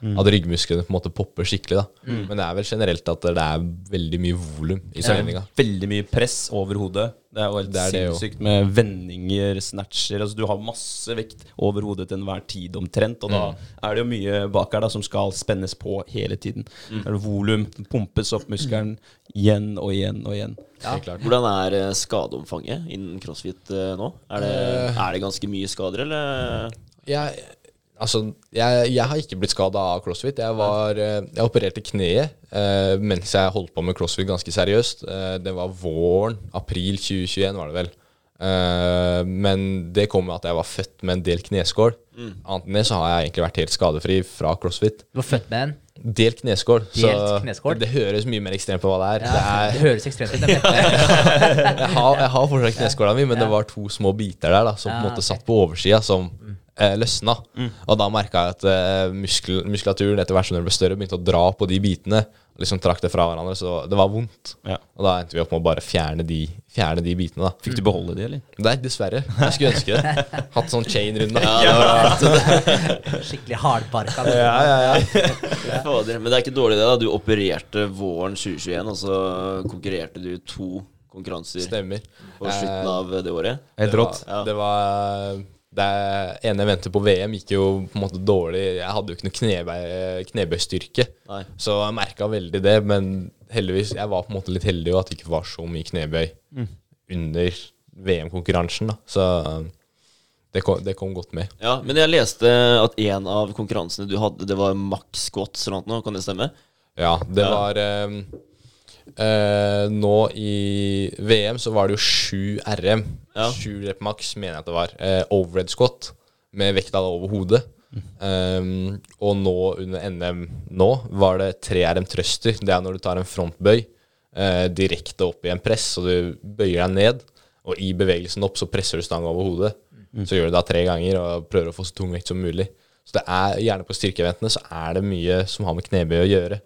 Speaker 3: mm. at ryggmusklene på en måte popper skikkelig. da Men det er vel generelt at det er veldig mye volum i treninga.
Speaker 1: Veldig mye press over hodet. Det er jo helt
Speaker 3: Det er sinnssykt jo.
Speaker 1: med vendinger, snatcher altså Du har masse vekt over hodet til enhver tid omtrent. Og da er det jo mye bak her da som skal spennes på hele tiden. Er volum, pumpes opp muskelen igjen og igjen og igjen.
Speaker 3: Klart.
Speaker 4: Hvordan er eh, skadeomfanget innen crossfit eh, nå? Er det, er det ganske mye skader, eller?
Speaker 3: Jeg, Altså, jeg, jeg har ikke blitt skada av crossfit. Jeg, var, eh, jeg opererte kneet eh, mens jeg holdt på med crossfit ganske seriøst. Eh, det var våren, april 2021 var det vel. Uh, men det kom med at jeg var født med en del kneskål. Annet enn det så har jeg egentlig vært helt skadefri fra crossfit.
Speaker 2: Du var født med en.
Speaker 3: Delt kneskål.
Speaker 2: Delt kneskål?
Speaker 3: Det, det høres mye mer ekstremt på hva det er.
Speaker 2: Ja,
Speaker 3: Det
Speaker 2: det
Speaker 3: er
Speaker 2: høres ekstremt ut. jeg det.
Speaker 3: har, jeg har fortsatt kneskåla mi, men det var to små biter der da som på en måte
Speaker 2: okay.
Speaker 3: satt på oversida, som eh, løsna. Og da merka jeg at eh, muskel, muskulaturen etter hvert som den ble større, begynte å dra på de bitene. Liksom trakk det fra hverandre, så det var vondt.
Speaker 1: Ja.
Speaker 3: Og da endte vi opp med å bare fjerne de, fjerne de bitene. da
Speaker 1: Fikk du beholde de, eller?
Speaker 3: Nei, dessverre. Jeg skulle ønske det. Hatt sånn chain rundt. da.
Speaker 4: Ja,
Speaker 2: Skikkelig hardbarka.
Speaker 3: Ja, ja, ja.
Speaker 4: fader. Men det er ikke dårlig, det. da Du opererte våren 2021, og så konkurrerte du to konkurranser
Speaker 3: Stemmer.
Speaker 4: på slutten av det året.
Speaker 1: Helt
Speaker 3: Det var,
Speaker 4: Ja.
Speaker 3: det var det ene eventet på VM gikk jo på en måte dårlig. Jeg hadde jo ikke noe knebøy, knebøystyrke,
Speaker 4: Nei.
Speaker 3: så jeg merka veldig det. Men heldigvis, jeg var på en måte litt heldig at det ikke var så mye knebøy under VM-konkurransen. da Så um, det kom, det kom godt med.
Speaker 4: Ja, Men jeg leste at en av konkurransene du hadde, det var max squats eller noe. Kan det stemme?
Speaker 3: Ja, det
Speaker 4: Ja.
Speaker 3: var um, eh, Nå i VM så var det jo sju RM.
Speaker 4: Ja.
Speaker 3: Sju rep max, mener jeg at det var. Eh, overhead squat med vekta over hodet. Um, og nå under NM nå var det tre RM thruster. Det er når du tar en frontbøy eh, direkte opp i en press, så du bøyer deg ned. Og i bevegelsen opp så presser du stanga over hodet. Så gjør du det da tre ganger og prøver å få så tung vekt som mulig. Så det er gjerne på styrkeeventene så er det mye som har med knebøy å gjøre.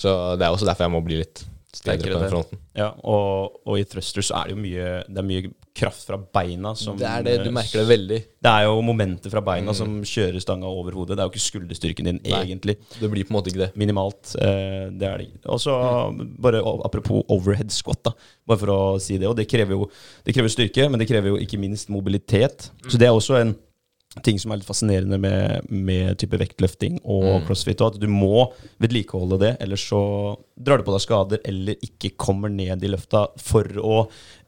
Speaker 3: Så det er også derfor jeg må bli litt
Speaker 1: Sterkere
Speaker 3: på den fronten.
Speaker 1: Ja, og, og i thruster så er det jo mye Det er mye kraft fra beina som
Speaker 3: Det er det, du merker det veldig.
Speaker 1: Det er jo momentet fra beina som kjører stanga over hodet. Det er jo ikke skulderstyrken din,
Speaker 3: Nei.
Speaker 1: egentlig.
Speaker 3: Det blir på en måte ikke det.
Speaker 1: Minimalt. eh, det er det. Og så bare apropos overhead squat, da. Bare for å si det. Og det krever jo det krever styrke, men det krever jo ikke minst mobilitet. Så det er også en ting som er litt fascinerende med, med type vektløfting og crossfit. Og at du må vedlikeholde det, ellers så drar du på deg skader eller ikke kommer ned i løfta for å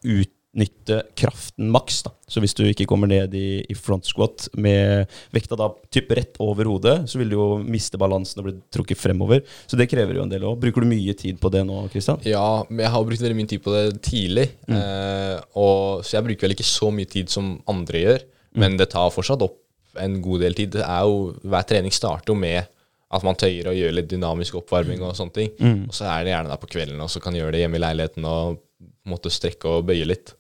Speaker 1: utnytte kraften maks. da. Så hvis du ikke kommer ned i, i front squat med vekta da typ rett over hodet, så vil du jo miste balansen og bli trukket fremover. Så det krever jo en del òg. Bruker du mye tid på det nå, Kristian?
Speaker 3: Ja, men jeg har brukt veldig mye tid på det tidlig. Eh, og, så jeg bruker vel ikke så mye tid som andre gjør. Men det tar fortsatt opp en god del tid. Det jo, hver trening starter jo med at man tøyer og gjør litt dynamisk oppvarming og sånne ting. Og så er det gjerne da på kvelden, og så kan gjøre det hjemme i leiligheten og måtte strekke og bøye litt.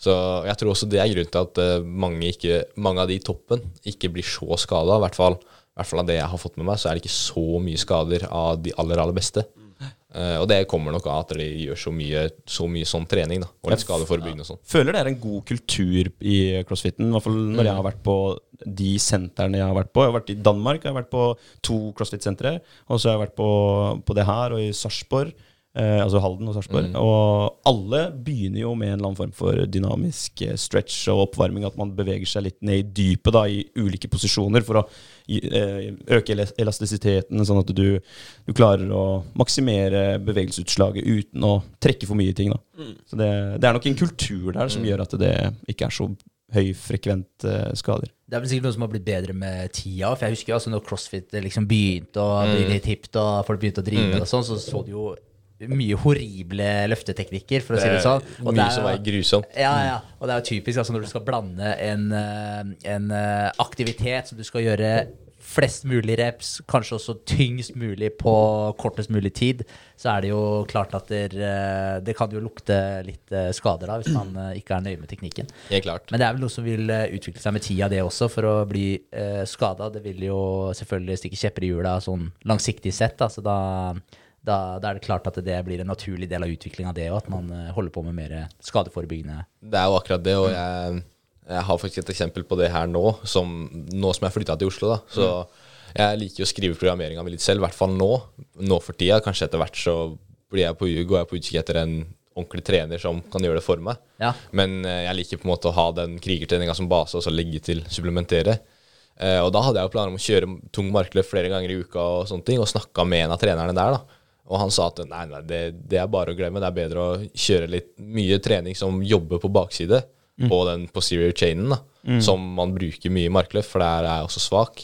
Speaker 3: Så jeg tror også det er grunnen til at eh, mange, ikke, mange av de i toppen ikke blir så skada. I hvert fall, i hvert fall av det jeg har fått med meg, så er det ikke så mye skader av de aller, aller beste. Eh, og det kommer nok av at de gjør så mye, så mye sånn trening, da. Og litt skadeforebyggende og sånn.
Speaker 1: Føler det er en god kultur i crossfiten. I hvert fall når jeg har vært på de sentrene jeg har vært på. Jeg har vært i Danmark, jeg har vært på to crossfit-sentre. Og så har jeg vært på, på det her og i Sarpsborg. Eh, altså Halden og Sarpsborg. Og alle begynner jo med en eller annen form for dynamisk eh, stretch og oppvarming. At man beveger seg litt ned i dypet da, i ulike posisjoner for å eh, øke elastisiteten, sånn at du, du klarer å maksimere bevegelsesutslaget uten å trekke for mye ting. Da. Så det, det er nok en kultur der som gjør at det ikke er så høyfrekvent eh, skader.
Speaker 2: Det er vel sikkert noe som har blitt bedre med tida. For jeg husker jo altså når CrossFit liksom begynte å bli litt hipt, og folk begynte å drive med det sånn, så så du jo mye horrible løfteteknikker, for å si det sånn. Og det
Speaker 3: Mye
Speaker 2: er
Speaker 3: som er grusomt.
Speaker 2: Ja, ja. Og det er jo typisk altså, når du skal blande en, eh, en eh, aktivitet som du skal gjøre flest mulig reps, kanskje også tyngst mulig på kortest mulig tid, så er det jo klart at det, eh, det kan jo lukte litt eh, skader da, hvis man eh, ikke er nøye med teknikken.
Speaker 3: Det er klart.
Speaker 2: Men det er vel noe som vil eh, utvikle seg med tida, det også, for å bli uh, skada. Det vil jo selvfølgelig stikke kjepper i hjula sånn langsiktig sett. Da. Så da, da, da er det klart at det blir en naturlig del av utviklinga, det òg. At man eh, holder på med mer skadeforebyggende.
Speaker 3: Det er jo akkurat det, og jeg, jeg har faktisk et eksempel på det her nå, som, nå som jeg flytta til Oslo. da, så jeg liker jo å skrive programmeringa mi litt selv, i hvert fall nå. Nå for tida. Kanskje etter hvert så blir jeg på, går jeg på utkikk etter en ordentlig trener som kan gjøre det for meg.
Speaker 2: Ja.
Speaker 3: Men eh, jeg liker på en måte å ha den krigertreninga som base, og så legge til supplementere. Eh, og da hadde jeg jo planer om å kjøre tung markløft flere ganger i uka, og sånne ting, og snakka med en av trenerne der. da. Og han sa at nei, nei, det, det er bare å glemme. Det er bedre å kjøre litt mye trening som jobber på bakside, på den posterior chainen, da, som man bruker mye i markløft, for der er jeg også svak.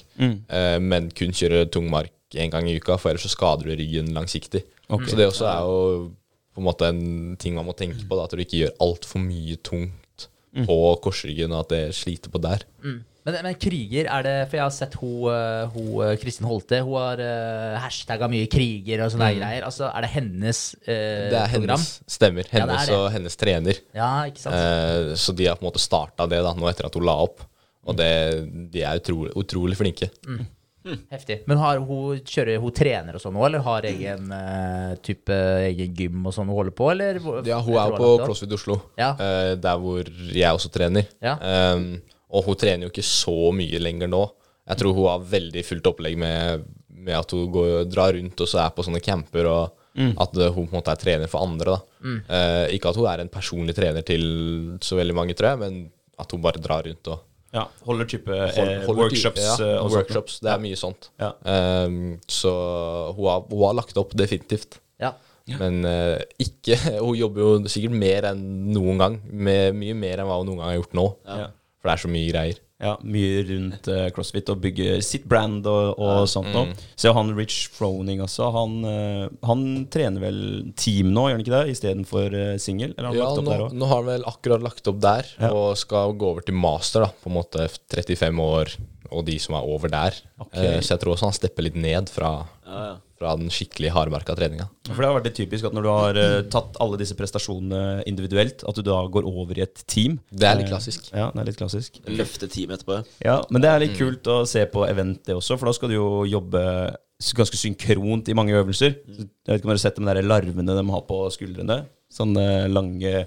Speaker 3: Eh, men kun kjøre tung mark én gang i uka, for ellers så skader du ryggen langsiktig. Så det også er jo på en måte en ting man må tenke på, da, at du ikke gjør altfor mye tungt på korsryggen, og at det sliter på der.
Speaker 2: Men, men kriger, er det For jeg har sett hun, eh, eh, Kristin Holte. Hun har uh, hashtagga mye kriger og sånne greier. Altså, Er det hennes eh,
Speaker 3: Det er
Speaker 2: program?
Speaker 3: hennes stemmer.
Speaker 2: er
Speaker 3: Hennes
Speaker 2: det.
Speaker 3: og hennes trener.
Speaker 2: Ja, ikke sant?
Speaker 3: Uh, så de har på en måte starta det da, nå etter at hun la opp. Og det, de er utrolig, utrolig flinke.
Speaker 2: Heftig. Men har hun, kjører hun trener og sånn nå, eller har egen uh, type egen gym og sånn hun holder på, eller?
Speaker 3: Ja, hun er jo på? CrossFit Oslo,
Speaker 2: Ja.
Speaker 3: uh, der hvor jeg også trener.
Speaker 2: Ja.
Speaker 3: Um, og hun trener jo ikke så mye lenger nå. Jeg tror hun har veldig fullt opplegg med, med at hun går, drar rundt og så er på sånne camper, og at eh, hun på en måte er trener for andre. da. Eh, ikke at hun er en personlig trener til så veldig mange, tror jeg, men at hun bare drar rundt og
Speaker 1: Ja, holder type
Speaker 3: hold-
Speaker 1: eh,
Speaker 3: holder
Speaker 1: workshops
Speaker 3: type- ja,
Speaker 1: eh,
Speaker 3: workshops. Det er mye sånt.
Speaker 1: Ja.
Speaker 3: Um, så hun har, hun har lagt opp definitivt.
Speaker 2: Ja.
Speaker 3: Men eh, ikke Hun jobber jo sikkert mer enn noen gang. Med, mye mer enn hva hun noen gang har gjort nå.
Speaker 1: Ja.
Speaker 3: For det er så mye greier.
Speaker 1: Ja, mye rundt uh, CrossFit og bygger sitt brand og, og sånt
Speaker 3: Mm.
Speaker 1: noe. Så han Rich Froning også, han, uh, han trener vel team nå, gjør han ikke det? Istedenfor uh, singel? Eller
Speaker 3: Ja,
Speaker 1: lagt opp
Speaker 3: nå,
Speaker 1: der
Speaker 3: nå har han vel akkurat lagt opp der,
Speaker 1: Ja.
Speaker 3: og skal gå over til master, da. På en måte 35 år, og de som er over der.
Speaker 1: Okay.
Speaker 3: Uh, så jeg tror også han stepper litt ned fra,
Speaker 4: Ja, ja.
Speaker 3: Fra den skikkelig hardmerka treninga.
Speaker 1: For det har vært litt typisk at når du har uh, tatt alle disse prestasjonene individuelt, at du da går over i et team.
Speaker 3: Det er litt klassisk.
Speaker 1: Ja, det er litt klassisk.
Speaker 4: Løfte team etterpå.
Speaker 1: Ja, Men det er
Speaker 3: Mm.
Speaker 1: litt kult å se på event, det også, for da skal du jo jobbe ganske synkront i mange øvelser. Jeg vet ikke om dere har sett de der larvene de har på skuldrene? Sånne lange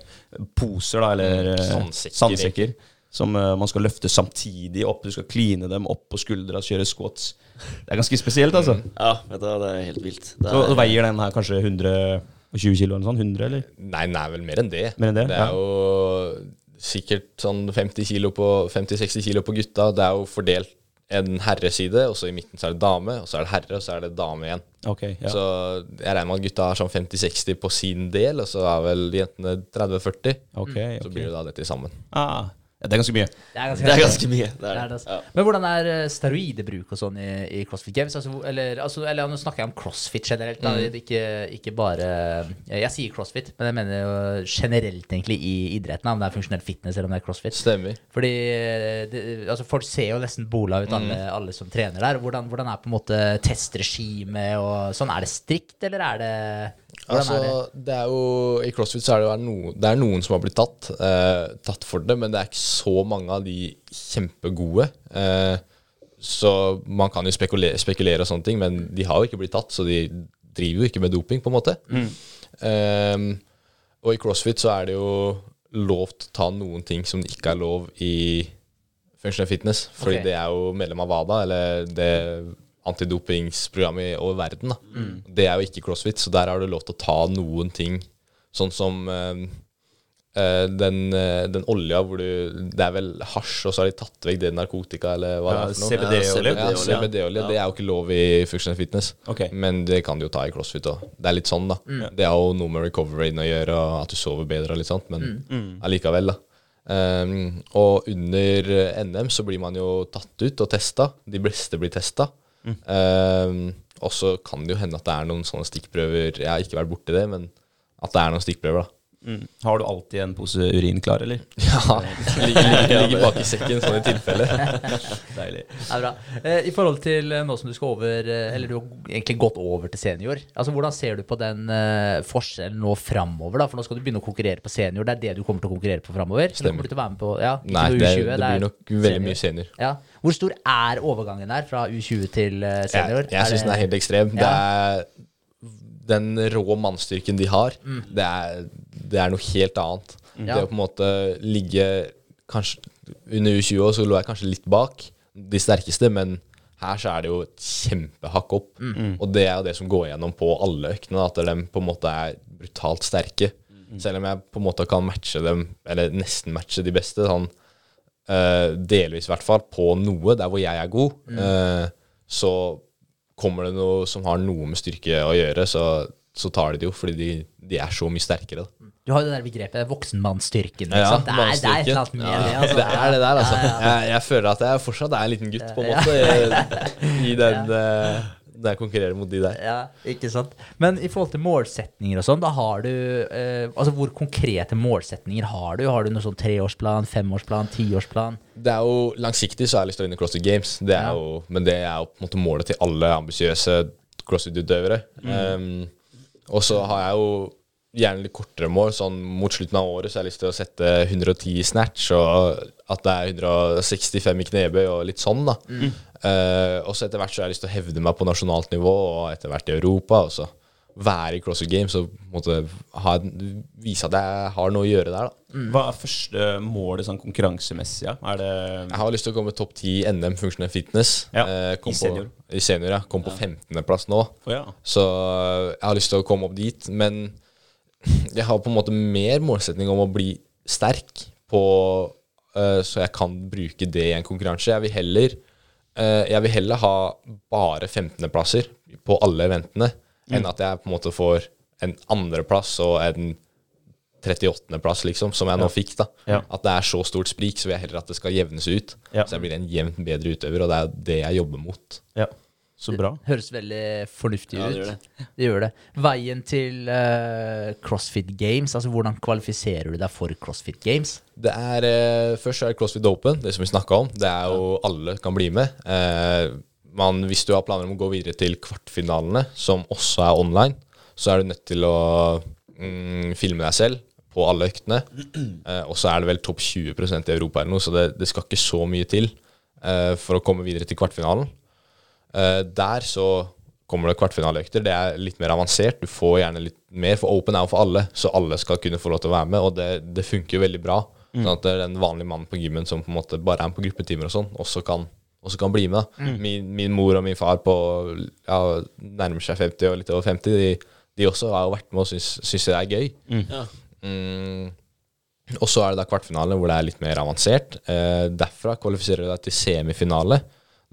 Speaker 1: poser, da, eller eh,
Speaker 3: Sandsekker.
Speaker 1: sandsekker. Som uh, man skal løfte samtidig opp. Du skal kline dem opp på skuldra, kjøre squats. Det er ganske spesielt, altså.
Speaker 4: Ja, vet du, det er helt vilt. Det
Speaker 1: Så,
Speaker 4: er,
Speaker 1: så veier den her kanskje 120 kilo eller sånn? 100, eller?
Speaker 3: Nei, den er vel mer enn det.
Speaker 1: Mer enn det,
Speaker 3: er
Speaker 1: ja.
Speaker 3: jo sikkert sånn 50 kilo på 50-60 kilo på gutta. Det er jo fordelt en herreside, og så i midten så er det dame, og så er det herre, og så er det dame igjen.
Speaker 1: Ok, ja.
Speaker 3: Så jeg regner med at gutta har sånn 50-60 på sin del, og så er vel jentene 30-40.
Speaker 1: ok,
Speaker 3: Så blir det da dette sammen.
Speaker 1: Ah, ja, det er ganske mye.
Speaker 2: Det er ganske,
Speaker 4: det er ganske mye. Det
Speaker 2: Det
Speaker 4: er
Speaker 2: det,
Speaker 4: det. Ja.
Speaker 2: Men hvordan er eh, steroidebruk og sånn i, i CrossFit Games? Altså, eller, altså, eller nå snakker jeg om CrossFit generelt, da.
Speaker 3: Mm.
Speaker 2: Ikke, ikke bare Jeg sier CrossFit, men jeg mener jo generelt egentlig i idretten, om det er funksjonell fitness eller om det er CrossFit.
Speaker 3: Stemmer.
Speaker 2: Fordi eh, det, altså Folk ser jo nesten bola ut, alle,
Speaker 3: Mm.
Speaker 2: alle som trener der. Hvordan, hvordan er på en måte testregimet og sånn? Er det strikt, eller er det
Speaker 3: Altså,
Speaker 2: det?
Speaker 3: er jo I CrossFit så er det jo no, det er noen som har blitt tatt, eh, tatt for det, men det er ikke så mange av de kjempegode. Eh, så man kan jo spekulere, spekulere og sånne ting, men de har jo ikke blitt tatt, så de driver jo ikke med doping, på en måte. Eh, og i CrossFit så er det jo lov til å ta noen ting som ikke er lov i Functional Fitness, fordi
Speaker 2: okay.
Speaker 3: det er jo medlem av WADA, eller det antidopingsprogrammet over verden. Da. Det er jo ikke CrossFit, så der har du lov til å ta noen ting. Sånn som øh, eh, den, eh, den olja hvor du Det er vel hasj, og så har de tatt vekk det narkotika, eller hva
Speaker 1: Ja,
Speaker 3: det er for noe.
Speaker 1: CBD-olje.
Speaker 3: Ja,
Speaker 4: CBD
Speaker 3: ja. Det er jo ikke lov i Functional Fitness,
Speaker 1: okay.
Speaker 3: men det kan de jo ta i CrossFit òg. Det er litt sånn, da. Det har jo noe med recoveryen å gjøre, og at du sover bedre og litt sånt, men allikevel, da. Um, og under NM så blir man jo tatt ut og testa. De beste blir testa. Um, og så kan det jo hende at det er noen sånne stikkprøver Jeg har ikke vært borti det, men at det er noen stikkprøver, da.
Speaker 1: Mm. Har du alltid en pose urin klar, eller?
Speaker 3: Ja, ligger, ligger, ligger bak i sekken, sånn i tilfelle.
Speaker 1: Deilig.
Speaker 2: Det er bra. Eh, I forhold til eh, nå som du skal over eh, Eller du har egentlig gått over til senior. Altså Hvordan ser du på den eh, forskjellen nå framover? Da? For nå skal du begynne å konkurrere på senior. Det er det du kommer til å konkurrere på framover? Eller
Speaker 3: Stemmer.
Speaker 2: kommer du til å være med på ja,
Speaker 3: Nei,
Speaker 2: på
Speaker 3: det,
Speaker 2: U20,
Speaker 3: det
Speaker 2: det,
Speaker 3: blir nok veldig mye senior.
Speaker 2: Ja. Hvor stor er overgangen der fra U20 til senior?
Speaker 3: Jeg, jeg syns den er helt ekstrem. Det er den rå mannstyrken de har, det, er, det er noe helt annet.
Speaker 2: Mm.
Speaker 3: Det å på en måte ligge kanskje Under U20 år så lå jeg kanskje litt bak de sterkeste, men her så er det jo et kjempehakk opp. Og det er jo det som går gjennom på alle øktene, at de på en måte er brutalt sterke. Selv om jeg på en måte kan matche dem, eller nesten matche de beste, sånn uh, delvis i hvert fall, på noe der hvor jeg er god, uh, så kommer det noe som har noe med styrke å gjøre, så så tar de det jo, fordi de, de er så mye sterkere. Da.
Speaker 2: Du har jo det der begrepet voksenmannsstyrken.
Speaker 3: Ja.
Speaker 2: Det er, det er et eller annet med det. Altså.
Speaker 3: Det er det der, altså. Jeg, jeg føler at jeg fortsatt er en liten gutt, på en måte, i, i den eh, når jeg konkurrerer mot de der.
Speaker 2: Ja, ikke sant. Men i forhold til målsetninger og sånn, da har du eh, Altså hvor konkrete målsetninger har du? Har du noe sånn treårsplan, femårsplan, tiårsplan?
Speaker 3: Det er jo Langsiktig så har jeg lyst til å vinne CrossFit Games, det er
Speaker 2: Ja.
Speaker 3: jo, men det er jo på en måte målet til alle ambisiøse CrossFit-utøvere. Um, og så har jeg jo gjerne litt kortere mål. Sånn mot slutten av året så har jeg lyst til å sette 110 i snatch, og at det er 165 i knebøy og litt sånn, da. Eh, og så etter hvert så har jeg lyst til å hevde meg på nasjonalt nivå, og etter hvert i Europa. og så være i CrossFit Games og ha, vise at jeg har noe å gjøre der. da.
Speaker 1: Hva er første målet sånn konkurransemessig? Ja? Er det
Speaker 3: Jeg har lyst til å komme topp 10 i NM Functional fitness.
Speaker 1: Ja,
Speaker 3: uh,
Speaker 1: i senior.
Speaker 3: På, I senior, ja. Kom på 15.-plass nå.
Speaker 1: Oh, ja.
Speaker 3: Så eh, jeg har lyst til å komme opp dit. Men jeg har på en måte mer målsetning om å bli sterk på uh, Så jeg kan bruke det i en konkurranse. Jeg vil heller, jeg vil heller ha bare 15.-plasser på alle eventene enn at jeg på en måte får en andreplass og en 38.-plass, liksom, som jeg nå fikk. da
Speaker 1: Ja.
Speaker 3: At det er så stort sprik, så vil jeg heller at det skal jevnes ut.
Speaker 1: Ja.
Speaker 3: Så jeg blir en jevnt bedre utøver, og det er det jeg jobber mot.
Speaker 1: ja. Så bra.
Speaker 2: Høres veldig fornuftig
Speaker 4: Ja,
Speaker 2: ut.
Speaker 4: det gjør det.
Speaker 2: Det gjør det. Veien til uh, CrossFit Games, altså hvordan kvalifiserer du deg for CrossFit Games?
Speaker 3: Det er, uh, Først er det CrossFit Open, det som vi snakka om. Det er jo alle kan bli med. Uh, man, hvis du har planer om å gå videre til kvartfinalene, som også er online, så er du nødt til å mm, filme deg selv på alle øktene. Eh, og så er det vel topp 20% i Europa eller noe, så det, det skal ikke så mye til eh, for å komme videre til kvartfinalen. Eh, der så kommer det kvartfinaleøkter. Det er litt mer avansert. Du får gjerne litt mer, for Open er jo for alle, så alle skal kunne få lov til å være med, og det, det funker jo veldig bra. Sånn at den vanlige mannen på gymmen som på en måte bare er med på gruppetimer og sånn, også kan, også kan bli med. Mm. Min, min mor og min far på ja, nærmer seg 50 og litt over 50, de, de også har jo vært med og syns, syns det er gøy.
Speaker 4: Ja.
Speaker 3: Mm. Og så er det da kvartfinale, hvor det er litt mer avansert. Eh, derfra kvalifiserer du deg til semifinale.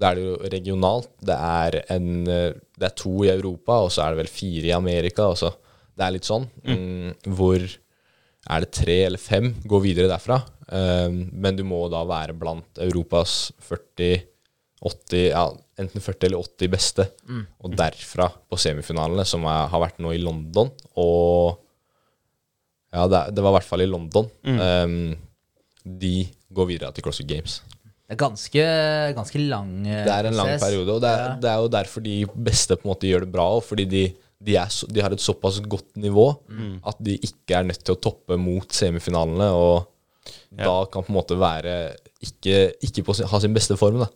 Speaker 3: Da er det jo regionalt. Det er, en, eh, det er to i Europa, og så er det vel fire i Amerika. Og så. Det er litt sånn. Mm, hvor er det tre eller fem går videre derfra. Eh, men du må da være blant Europas 40 80, ja, enten 40 eller 80 beste. Og derfra på semifinalene, som er, har vært nå i London. Og ja, det, det var i hvert fall i London. Um, de går videre til CrossFit Games.
Speaker 2: Det er ganske, ganske lang prosess.
Speaker 3: Det er en lang periode, og det er,
Speaker 2: Ja.
Speaker 3: det er jo derfor de beste på en måte gjør det bra. og Fordi de, de, er så, de har et såpass godt nivå at de ikke er nødt til å toppe mot semifinalene. Og da kan på en måte være ikke, ikke på sin, ha sin beste form, da,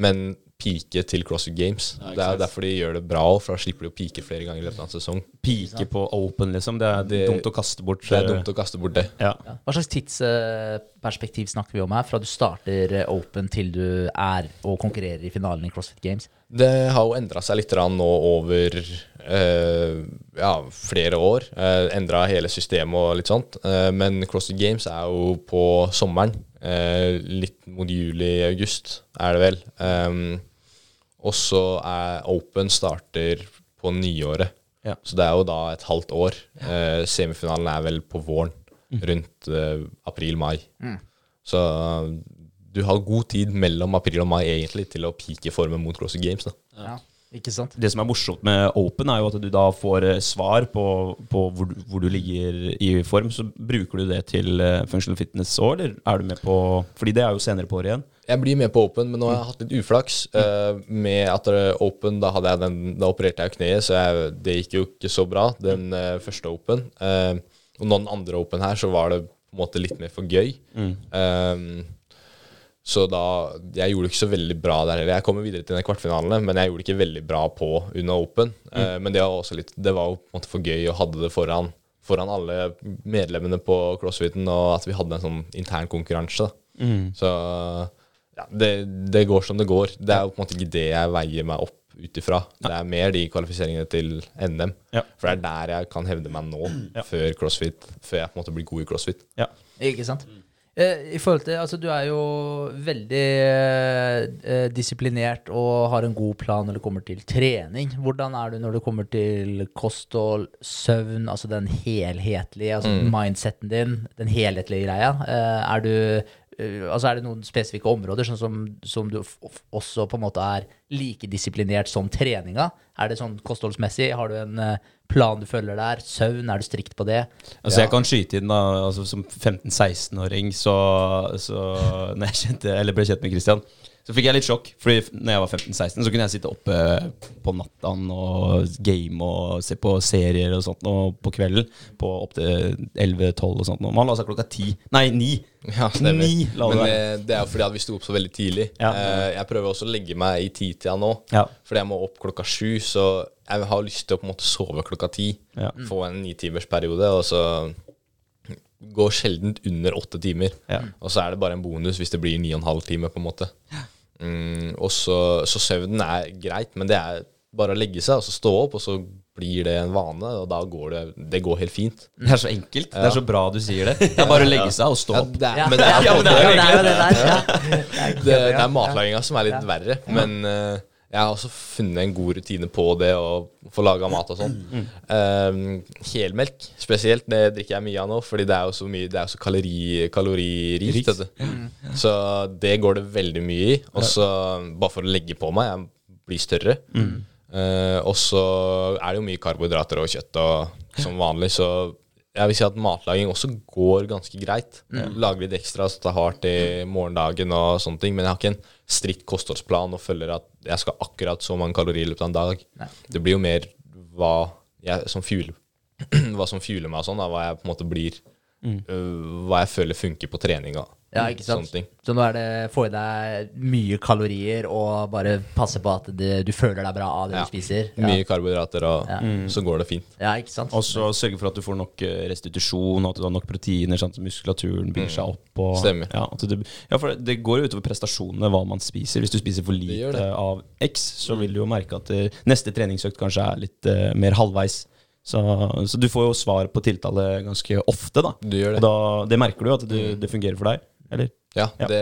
Speaker 3: men pike til CrossFit Games.
Speaker 4: Ja,
Speaker 3: det er derfor de gjør det bra, for da slipper de å pike flere ganger i løpet av en sesong.
Speaker 1: Pike på open, liksom. Det er
Speaker 3: Det-
Speaker 1: dumt å kaste bort.
Speaker 3: Det er
Speaker 1: eh,
Speaker 3: dumt å kaste bort det.
Speaker 1: Ja.
Speaker 2: Ja. Hva slags tidsperspektiv snakker vi om her? Fra du starter eh, Open til du er og konkurrerer i finalen i CrossFit Games?
Speaker 3: Det har jo endra seg litt nå over eh, ja, flere år. Uh, endra hele systemet og litt sånt. Eh, men CrossFit Games er jo på sommeren. eh, litt mot juli-august, er det vel. Um, og så er Open starter på nyåret.
Speaker 1: Ja.
Speaker 3: Så det er jo da et halvt år. Eh, semifinalen er vel på våren. Rundt eh, april-mai. Så uh, du har god tid mellom april og mai egentlig til å pike formen mot Crosser Games. da.
Speaker 2: Ja. Ikke sant?
Speaker 1: Det som er morsomt med Open, er jo at du da får eh, svar på, på hvor, du- hvor du ligger i form. Så bruker du det til eh, functional fitness òg, eller er du med på Fordi det er jo senere på året igjen.
Speaker 3: Jeg blir med på Open, men nå har jeg hatt litt uflaks Uh, med at Open Da hadde jeg den, da opererte jeg kneet, så jeg, det gikk jo ikke så bra, den uh, første Open. Uh, og nå den andre Open her, så var det på en måte litt mer for gøy. Eh, så da Jeg gjorde det ikke så veldig bra der heller. Jeg kommer videre til den kvartfinalene, men jeg gjorde det ikke veldig bra på under Open. Mm. men det var også litt Det var jo på en måte for gøy å hadde det foran, foran alle medlemmene på CrossFiten, og at vi hadde en sånn intern konkurranse. Mm. Så ja, det, det går som det går. Det er jo på en måte ikke det jeg veier meg opp ut ifra. Det er mer de kvalifiseringene til NM.
Speaker 1: Ja.
Speaker 3: For det er der jeg kan hevde meg nå, før CrossFit. Før jeg på en måte blir god i CrossFit.
Speaker 1: Ja.
Speaker 2: Ikke sant? Eh, I forhold til, altså Du er jo veldig eh, disiplinert og har en god plan når det kommer til trening. Hvordan er du når det kommer til kosthold, søvn, altså den helhetlige altså mindseten din, den helhetlige greia? Eh, er du altså Er det noen spesifikke områder sånn som, som du også på en måte er like disiplinert som treninga? Er det sånn kostholdsmessig? Har du en eh, plan du følger der? Søvn, er du strikt på det?
Speaker 1: Altså Jeg kan skyte inn da altså Som 15-16-åring så, så Når jeg kjente, eller ble kjent med Christian, så fikk jeg litt sjokk. Fordi når jeg var 15-16, så kunne jeg sitte oppe på nattaen og game og se på serier og sånt og på kvelden. På opptil 11-12 og sånt. Og man la seg klokka ti. Nei, ni.
Speaker 3: Ja, stemmer.
Speaker 1: Ni la
Speaker 3: Men eh, det er jo fordi at vi sto opp så veldig tidlig.
Speaker 1: Ja.
Speaker 3: Eh, Jeg prøver også å legge meg i titida nå,
Speaker 1: Ja.
Speaker 3: fordi jeg må opp klokka sju. Så jeg har lyst til å på en måte sove klokka ti.
Speaker 1: Ja.
Speaker 3: Få en nitimersperiode, og så går sjelden under åtte timer.
Speaker 1: Ja.
Speaker 3: Og så er det bare en bonus hvis det blir ni og en halv time, på en måte. Mm, og så, så søvnen er greit, men det er bare å legge seg og så stå opp, og så blir det en vane, og da går det Det går helt fint.
Speaker 1: Det er så enkelt. Det er så bra du sier det. Det er bare å legge seg og stå
Speaker 3: Ja,
Speaker 1: opp.
Speaker 3: det er,
Speaker 2: Ja,
Speaker 3: men det er,
Speaker 1: Ja, men det er jo
Speaker 2: Ja, det det der. Ja. Det er
Speaker 3: det, det
Speaker 2: ja.
Speaker 3: er matlaginga som er litt verre. Men eh, jeg har også funnet en god rutine på det å få laga mat og sånn. Eh, helmelk spesielt, det drikker jeg mye av nå, fordi det er jo så mye Det er jo så kalori, kaloririkt. Mm, ja. Så det går det veldig mye i. Og så bare for å legge på meg, jeg blir større. Eh, og så er det jo mye karbohydrater og kjøtt og som vanlig, så jeg vil si at matlaging også går ganske greit. Lager litt ekstra så det hardt i morgendagen og sånne ting, men jeg har ikke en strikt kostholdsplan og følger at jeg skal akkurat så mange kalorier i løpet av en dag. Det blir jo mer hva, jeg, som fueler, hva som fueler meg og sånn, da, hva jeg på en måte blir øh, Hva jeg føler funker på treninga.
Speaker 2: Ja, ikke sant?
Speaker 3: Sånne ting.
Speaker 2: Så nå er det få i deg mye kalorier og bare passe på at det, du føler deg bra av det
Speaker 3: Ja.
Speaker 2: du spiser. Ja.
Speaker 3: Mye karbohydrater, og så går det fint.
Speaker 2: ja, ikke sant?
Speaker 1: Og så sørge for at du får nok eh, restitusjon, og at du har nok proteiner, sånn at muskulaturen bygger seg opp. Og,
Speaker 3: Stemmer.
Speaker 1: Ja, at det, ja, for det går jo utover prestasjonene hva man spiser. Hvis du spiser for lite
Speaker 3: det.
Speaker 1: av X, så vil du jo merke at eh, neste treningsøkt kanskje er litt uh, mer halvveis. Så, så du får jo svar på tiltale ganske ofte, da.
Speaker 3: Du gjør det.
Speaker 1: Og da, det merker du at det, det fungerer for deg, eller?
Speaker 3: Ja,
Speaker 1: Ja.
Speaker 3: Det,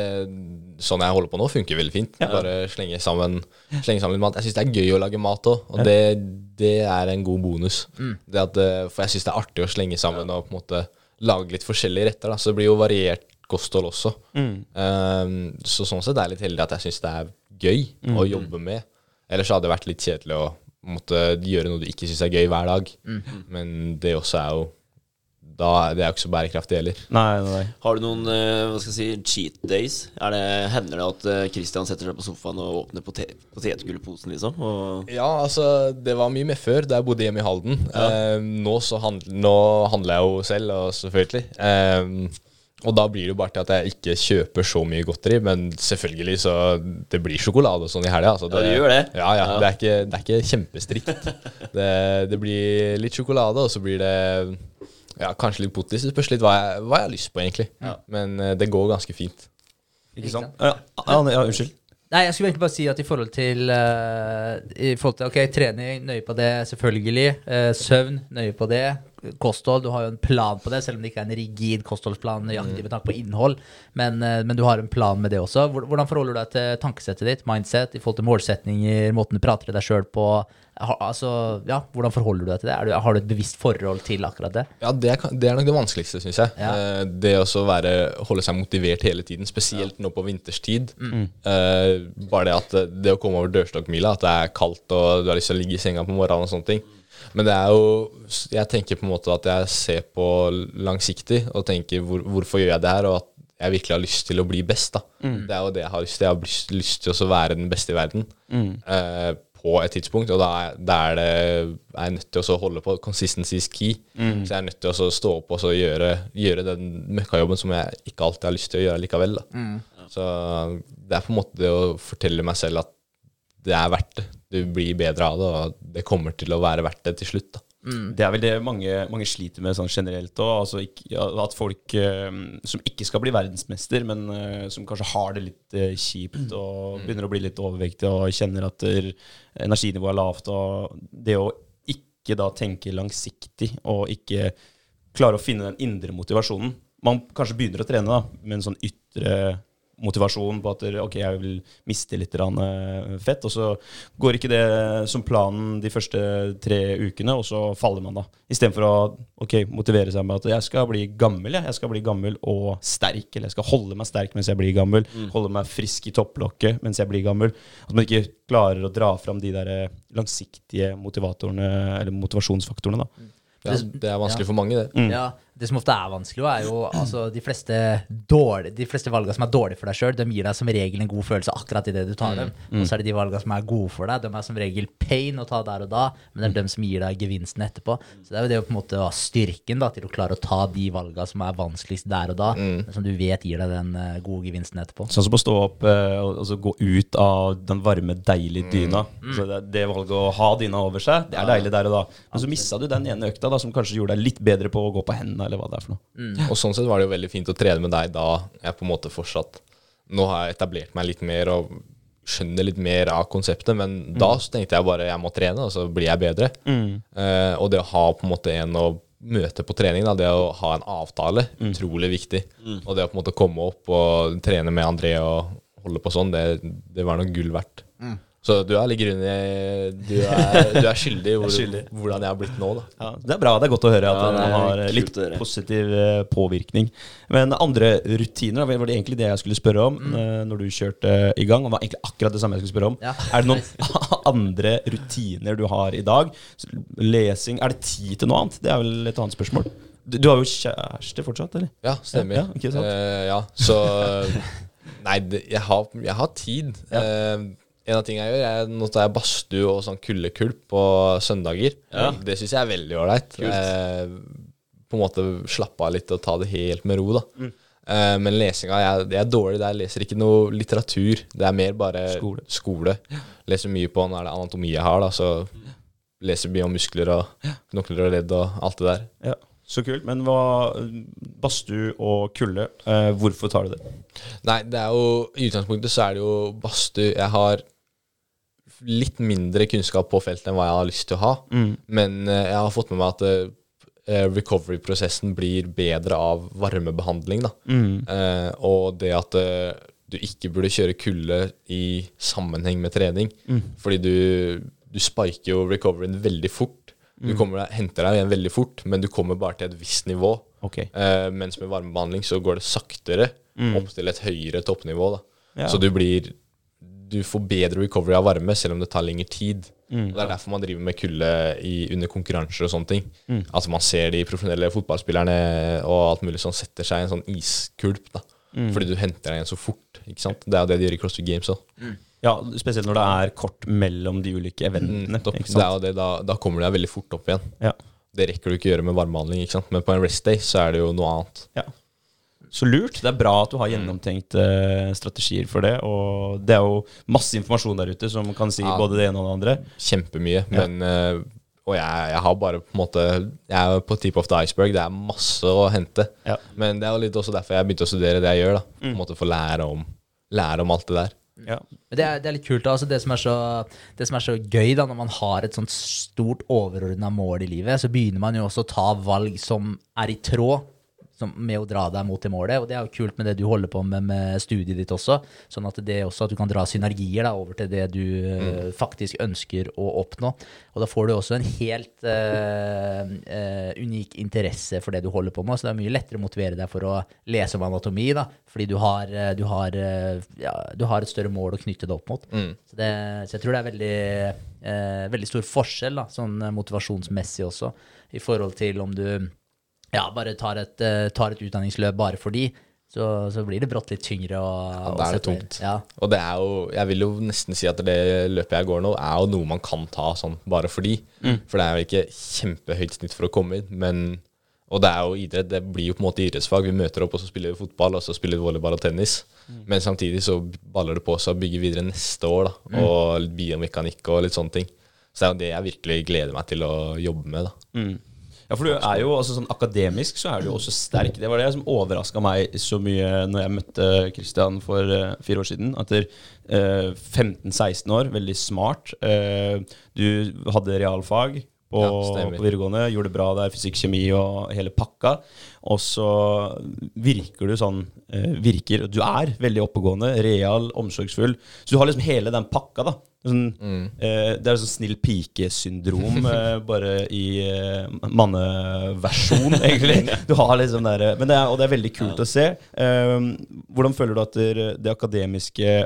Speaker 3: sånn jeg holder på nå, funker veldig fint.
Speaker 1: Ja.
Speaker 3: Bare slenge sammen, slenge sammen litt mat. Jeg syns det er gøy å lage mat òg, og det, det er en god bonus. Det at, eh, for jeg syns det er artig å slenge sammen og på en måte lage litt forskjellige retter. Da. Så det blir jo variert kosthold også. Um, så sånn sett er jeg litt heldig at jeg syns det er gøy å jobbe med. Ellers hadde det vært litt kjedelig å måtte gjøre noe du ikke syns er gøy hver dag. Men det også er jo da, er Det jo ikke så bærekraftig heller.
Speaker 1: Nei, nei.
Speaker 4: Har du noen eh, hva skal jeg si, cheat days? Er det, hender det at eh, Christian setter seg på sofaen og åpner potet potetgullposen, liksom? Og
Speaker 3: Ja, altså, det var mye mer før, da jeg bodde hjemme i Halden. Eh, nå, så handl nå handler jeg jo selv, og selvfølgelig. Eh, og da blir det jo bare til at jeg ikke kjøper så mye godteri, men selvfølgelig så Det blir sjokolade og sånn i helga. Altså,
Speaker 4: Ja, det gjør det.
Speaker 3: Ja, ja.
Speaker 4: Ja.
Speaker 3: Det, er ikke, det er ikke kjempestrikt. det, det blir litt sjokolade, og så blir det ja, kanskje litt potis. Det spørs litt hva jeg, hva jeg har lyst på, egentlig. Men uh, det går ganske fint.
Speaker 1: Ikke sant? Ja, ja, ja, unnskyld.
Speaker 2: Nei, jeg skulle egentlig bare si at i forhold til uh, I forhold til, ok, trening, nøye på det, selvfølgelig. Uh, søvn, nøye på det. Kosthold, du har jo en plan på det, selv om det ikke er en rigid kostholdsplan nøyaktig med tanke på innhold. Men, eh, men du har en plan med det også. Hvordan forholder du deg til tankesettet ditt, mindset, i forhold til målsetninger, måten du prater til deg sjøl på? Altså, ja, Hvordan forholder du deg til det? Er du, har du et bevisst forhold til akkurat det?
Speaker 3: Ja, det er, det er nok det vanskeligste, syns jeg.
Speaker 2: Ja.
Speaker 3: Eh, det å være, holde seg motivert hele tiden, spesielt nå på vinterstid. Eh, bare det at det- det å komme over dørstokkmila, at det er kaldt og du har lyst til å ligge i senga på morgenen og sånne ting. Men det er jo Jeg tenker på en måte at jeg ser på langsiktig og tenker hvor, hvorfor gjør jeg det her, og at jeg virkelig har lyst til å bli best. da. Det er jo det jeg har lyst til. Jeg har lyst, lyst til å være den beste i verden eh, på et tidspunkt, og da er, da er, det, er jeg nødt til å holde på. Consistency is key. Så jeg er nødt til å stå opp og så gjøre, gjøre den møkkajobben som jeg ikke alltid har lyst til å gjøre likevel. Da. Så det er på en måte det å fortelle meg selv at det er verdt det. Du blir bedre av det, og det kommer til å være verdt det til slutt. da.
Speaker 1: Det er vel det mange, mange sliter med sånn generelt òg. Altså at folk eh, som ikke skal bli verdensmester, men eh, som kanskje har det litt eh, kjipt og begynner å bli litt overvektige og kjenner at energinivået er lavt, og det å ikke da tenke langsiktig og ikke klare å finne den indre motivasjonen man kanskje begynner å trene da, med en sånn ytre motivasjon på at ok, jeg vil miste litt eh, fett, og så går ikke det som planen de første tre ukene, og så faller man da. Istedenfor å ok, motivere seg med at jeg skal bli gammel, jeg. jeg skal bli gammel og sterk, eller jeg skal holde meg sterk mens jeg blir gammel, holde meg frisk i topplokket mens jeg blir gammel. At man ikke klarer å dra fram de der eh, langsiktige motivatorene, eller motivasjonsfaktorene, da.
Speaker 3: Ja, det er vanskelig
Speaker 2: Ja.
Speaker 3: for mange, det.
Speaker 2: Ja, det som ofte er vanskelig, er jo altså, de fleste, dårlige, de fleste valgene som er dårlige for deg sjøl, de gir deg som regel en god følelse akkurat idet du tar dem. Og så er det de valgene som er gode for deg, de er som regel pain å ta der og da, men det er dem som gir deg gevinsten etterpå. Så det er jo det å på en måte ha styrken da, til å klare å ta de valgene som er vanskeligst der og da, mm. som du vet gir deg den eh, gode gevinsten etterpå.
Speaker 1: Sånn som å stå opp eh, og og så gå ut av den varme, deilige dyna. Så det, det valget å ha dyna over seg, det er deilig der og da. Men så missa du den ene økta da, som kanskje gjorde deg litt bedre på å gå på hendene, eller hva det er for noe.
Speaker 3: Og sånn sett var det jo veldig fint å trene med deg da jeg på en måte fortsatt Nå har jeg etablert meg litt mer og skjønner litt mer av konseptet, men da så tenkte jeg bare jeg må trene, og så blir jeg bedre. Eh, og det å ha på en måte en å møte på trening, da, det å ha en avtale, utrolig viktig. Og det å på en måte komme opp og trene med André og holde på sånn, det, det var noe gull verdt. Så du er litt grunnig Du er, du er skyldig i hvor,
Speaker 1: skyldig.
Speaker 3: hvordan jeg har blitt nå, da.
Speaker 1: Ja, det er bra. Det er godt å høre at
Speaker 4: Ja, det
Speaker 1: man
Speaker 4: er
Speaker 1: har litt positiv eh, påvirkning. Men andre rutiner, var det egentlig det jeg skulle spørre om mm. når du kjørte i gang? Det var egentlig akkurat det samme jeg skulle spørre om.
Speaker 2: Ja.
Speaker 1: Er det noen andre rutiner du har i dag? Lesing Er det tid til noe annet? Det er vel et annet spørsmål. Du, du har jo kjæreste fortsatt, eller?
Speaker 3: Ja, stemmer.
Speaker 1: Ja, ja, uh.
Speaker 3: Eh, ja, så Nei, det, jeg, har, jeg har tid. Eh, en av tingene jeg gjør, er nå tar jeg badstue og sånn kuldekulp på søndager. Det syns jeg er veldig ålreit. Eh, på en måte slappe av litt og ta det helt med ro, da.
Speaker 1: Mm.
Speaker 3: Eh, men lesinga jeg, jeg er dårlig der. Jeg leser ikke noe litteratur. Det er mer bare
Speaker 1: Skole.
Speaker 3: skole. Leser mye på nå er det anatomi jeg har, da, så leser mye om muskler og knokler og ledd og alt det der.
Speaker 1: Ja, Så kult. Men hva Badstue og kulde, eh, hvorfor tar du det?
Speaker 3: Nei, det er jo I utgangspunktet så er det jo badstue Jeg har litt mindre kunnskap på feltet enn hva jeg har lyst til å ha. Men eh, jeg har fått med meg at eh, recovery-prosessen blir bedre av varmebehandling. Da. Eh, og det at eh, du ikke burde kjøre kulde i sammenheng med trening. Fordi du, du spiker jo recoveryen veldig fort. Du kommer henter deg igjen veldig fort, men du kommer bare til et visst nivå.
Speaker 1: Okay.
Speaker 3: Eh, mens med varmebehandling så går det saktere opp til et høyere toppnivå. Da.
Speaker 1: Ja.
Speaker 3: Så du blir Du får bedre recovery av varme, selv om det tar lengre tid. Og Det er derfor man driver med kulde under konkurranser og sånne ting. Altså Man ser de profesjonelle fotballspillerne og alt mulig som setter seg i en sånn iskulp. da Fordi du henter deg igjen så fort. Ikke sant? Det er jo det de gjør i CrossFit Games òg.
Speaker 1: Ja, spesielt når det er kort mellom de ulike eventene.
Speaker 3: Nettopp.
Speaker 1: ikke
Speaker 3: Det er jo det, da, da kommer du deg veldig fort opp igjen.
Speaker 1: Ja.
Speaker 3: Det rekker du ikke å gjøre med varmebehandling, ikke sant? men på en rest day så er det jo noe annet.
Speaker 1: Ja. Så lurt. Det er bra at du har gjennomtenkte strategier for det. Og det er jo masse informasjon der ute som kan si
Speaker 3: Ja.
Speaker 1: både det ene og det andre.
Speaker 3: Kjempemye. Men eh, Og jeg, jeg har bare på en måte Jeg er på tip of the iceberg. Det er masse å hente.
Speaker 1: Ja.
Speaker 3: Men det er jo litt også derfor jeg begynte å studere det jeg gjør. da På en måte Få lære om, lære om alt det der.
Speaker 1: Ja.
Speaker 2: Det er, det er litt kult. da, Altså det, som er så, det som er så gøy da, når man har et sånt stort overordna mål i livet, så begynner man jo også å ta valg som er i tråd som, med å dra deg mot det målet. Og det er jo kult med det du holder på med med studiet ditt også. Sånn at det også at du kan dra synergier da, over til det du mm. faktisk ønsker å oppnå. Og da får du også en helt uh, uh, unik interesse for det du holder på med. Så det er mye lettere å motivere deg for å lese om anatomi, da, fordi du har, eh, du har, eh, ja, du har et større mål å knytte det opp mot. Så, det, så jeg tror det er veldig, uh, veldig stor forskjell, da, sånn eh, motivasjonsmessig også, i forhold til om du ja, bare tar et, eh, tar et utdanningsløp bare fordi, så, så blir det brått litt tyngre Og,
Speaker 3: Ja, da er det tungt.
Speaker 2: Ja.
Speaker 3: Og det er jo Jeg vil jo nesten si at det løpet jeg går nå, er jo noe man kan ta sånn bare fordi. For det er jo ikke kjempehøyt snitt for å komme inn, men og det er jo idrett. Det blir jo på en måte idrettsfag. Vi møter opp, og så spiller vi fotball, og så spiller vi volleyball og tennis. Men samtidig så baller det på seg å bygge videre neste år, da. Og litt biomekanikk og litt sånne ting. Så det er jo det jeg virkelig gleder meg til å jobbe med, da.
Speaker 1: Ja, for du er jo altså sånn akademisk så er du jo også sterk. Det var det som overraska meg så mye når jeg møtte Christian for uh, fire år siden. Etter du eh, 15-16 år, veldig smart. Uh, du hadde realfag på,
Speaker 3: Ja,
Speaker 1: på videregående. Gjorde det bra der, fysikk, kjemi og hele pakka. Og så virker du sånn eh, Virker Du er veldig oppegående, real, omsorgsfull. Så du har liksom hele den pakka, da. Sånn, eh, det er sånn snill pike-syndrom, eh, bare i eh, manneversjon, egentlig. Du har liksom der, men det er, Og det er veldig kult å se. Eh, hvordan føler du at det akademiske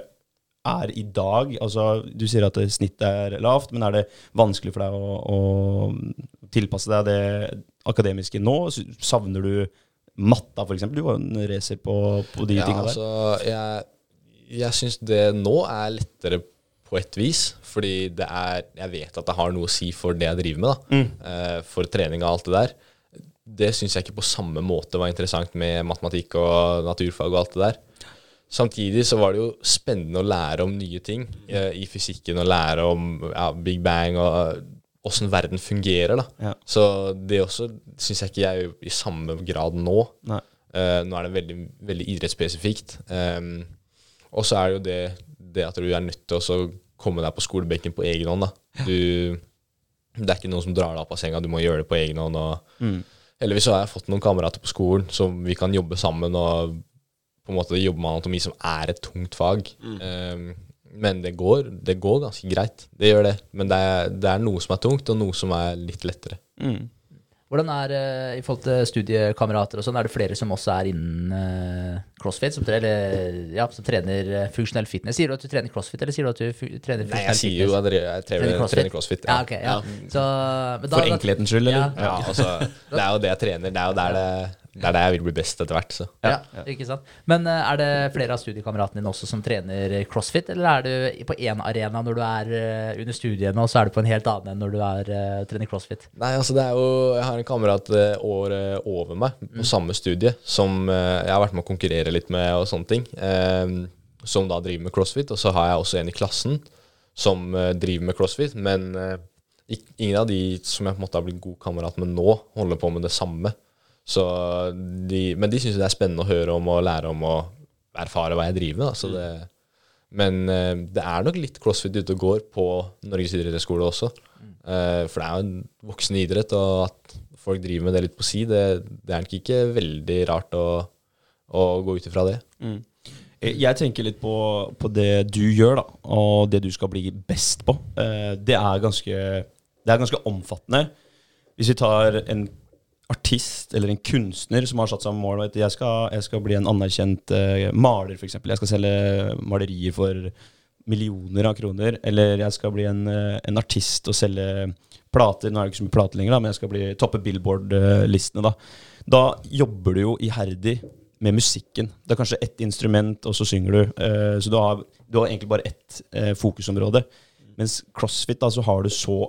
Speaker 1: er i dag? Altså, du sier at snittet er lavt, men er det vanskelig for deg å, å tilpasse deg det akademiske nå? Savner du matta, f.eks.? Du var jo en racer på, på de
Speaker 3: Ja,
Speaker 1: tinga der.
Speaker 3: altså, jeg, jeg syns det nå er lettere på et vis, fordi det er Jeg vet at det har noe å si for det jeg driver med, da. Eh, for trening og alt det der. Det syns jeg ikke på samme måte var interessant med matematikk og naturfag og alt det der. Samtidig så var det jo spennende å lære om nye ting eh, i fysikken, og lære om ja, Big Bang og åssen verden fungerer, da.
Speaker 1: Ja.
Speaker 3: Så det også syns jeg ikke jeg gjør i samme grad nå. Eh, nå er det veldig, veldig idrettsspesifikt. Um, og så er det jo det, det at du er nødt til å komme deg på skolebenken på egen hånd. Da. Du, det er ikke noen som drar deg opp av senga, du må gjøre det på egen hånd. Og
Speaker 1: Mm.
Speaker 3: Heldigvis så har jeg fått noen kamerater på skolen som vi kan jobbe sammen og på en måte jobber med anatomi, som er et tungt fag. Um, men det går, det går ganske greit. Det gjør det. Men det er, det er noe som er tungt, og noe som er litt lettere.
Speaker 1: Mm.
Speaker 2: Hvordan er eh, i forhold til studiekamerater og sånn, er det flere som også er innen eh, crossfit, som, eller, ja, som trener eh, funksjonell fitness? Sier du at du trener crossfit, eller sier du at du trener funksjonell fitness?
Speaker 3: Nei, jeg sier jo at jeg, jeg trener,
Speaker 2: Trener crossfit?
Speaker 3: trener crossfit.
Speaker 2: Ja, ok, ja. Så, men da-
Speaker 1: For enkelhetens skyld, eller?
Speaker 2: Ja.
Speaker 3: Ja, altså, det er jo det jeg trener. Det er jo der, det, det er der jeg vil bli best etter hvert. Så.
Speaker 2: Ja, ikke sant. Men uh, er det flere av studiekameratene dine også som trener crossfit, eller er du på én arena når du er uh, under studiene, og så er du på en helt annen enn når du er, uh, trener crossfit?
Speaker 3: Nei, altså det er jo Jeg har en kamerat året over meg på samme studie som jeg har vært med å konkurrere litt med og sånne ting. som da driver med crossfit. Og så har jeg også en i klassen som driver med crossfit. Men ingen av de som jeg på en måte har blitt god kamerat med nå, holder på med det samme. Så de, men de syns det er spennende å høre om og lære om og erfare hva jeg driver med. Så det, men eh, det er nok litt crossfit ute og går på Norges idrettshøgskole også. Eh, for det er jo en voksen idrett, og at folk driver med det litt på si, det, det er nok ikke veldig rart å, å gå ut ifra det.
Speaker 1: Mm. Eh, Jeg tenker litt på, på det du gjør, da, og det du skal bli best på. Det er ganske, det er ganske omfattende. Hvis vi tar en artist eller en kunstner som har satt seg mål vet jeg, skal, jeg skal bli en anerkjent uh, maler, f.eks. Jeg skal selge malerier for millioner av kroner. Eller jeg skal bli en, uh, en artist og selge plater. Nå er det ikke så mye plater lenger, da, men jeg skal bli toppe Billboard-listene. Da. da jobber du jo iherdig med musikken. Det er kanskje ett instrument, og så synger du. Uh, så du har, du har egentlig bare ett uh, fokusområde. Mens crossfit, da, så har du så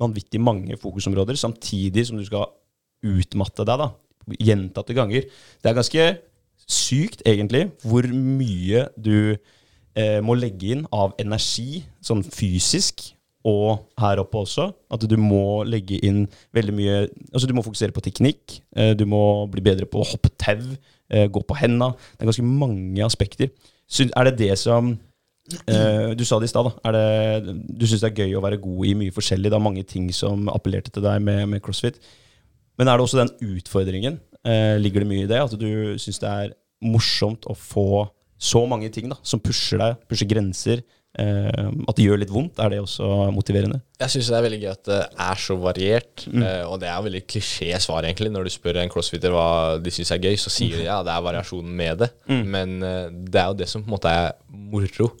Speaker 1: vanvittig mange fokusområder, samtidig som du skal utmatte deg da, gjentatte ganger. Det er ganske sykt, egentlig, hvor mye du eh, må legge inn av energi, sånn fysisk, og her oppe også. At du må legge inn veldig mye Altså, du må fokusere på teknikk. Eh, du må bli bedre på å hoppe tau, eh, gå på henda. Det er ganske mange aspekter. Er det det som eh, Du sa det i stad, da. Det, du syns det er gøy å være god i mye forskjellig. Det er mange ting som appellerte til deg med, med crossfit. Men er det også den utfordringen? Eh, ligger det mye i det? At du syns det er morsomt å få så mange ting da, som pusher deg, pusher grenser? Eh, at det gjør litt vondt? Er det også motiverende?
Speaker 3: Jeg syns det er veldig gøy at det er så variert. eh, og det er veldig klisjé-svar, egentlig. Når du spør en crossfitter hva de syns er gøy, så sier de ja, det er variasjonen med det. Men eh, det er jo det som på en måte er moro.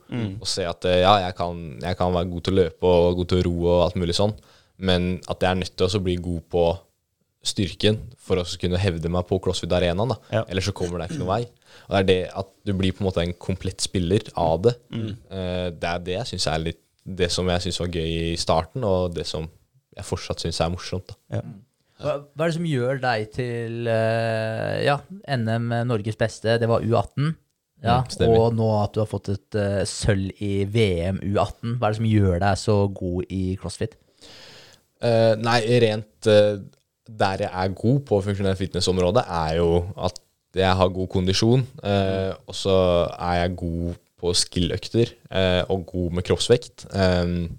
Speaker 3: Å se at eh, ja, jeg kan, jeg kan være god til å løpe og god til å ro og alt mulig sånn, men at jeg er nødt til å bli god på styrken for å kunne hevde meg på CrossFit-arenaen.
Speaker 1: Ja.
Speaker 3: Ellers så kommer det ikke noen vei. Og det er det at du blir på en måte en komplett spiller av det. Eh, det er det jeg syns er litt Det som jeg syns var gøy i starten, og det som jeg fortsatt syns er morsomt. da.
Speaker 2: Hva, hva er det som gjør deg til uh, ja, NM Norges beste? Det var U18. Ja,
Speaker 3: Mm,
Speaker 2: og nå at du har fått et uh, sølv i VM U18. Hva er det som gjør deg så god i crossfit?
Speaker 3: Eh, nei, rent der jeg er god på funksjonell fitness-området, er jo at jeg har god kondisjon, eh, og så er jeg god på skill-økter eh, og god med kroppsvekt. Eh,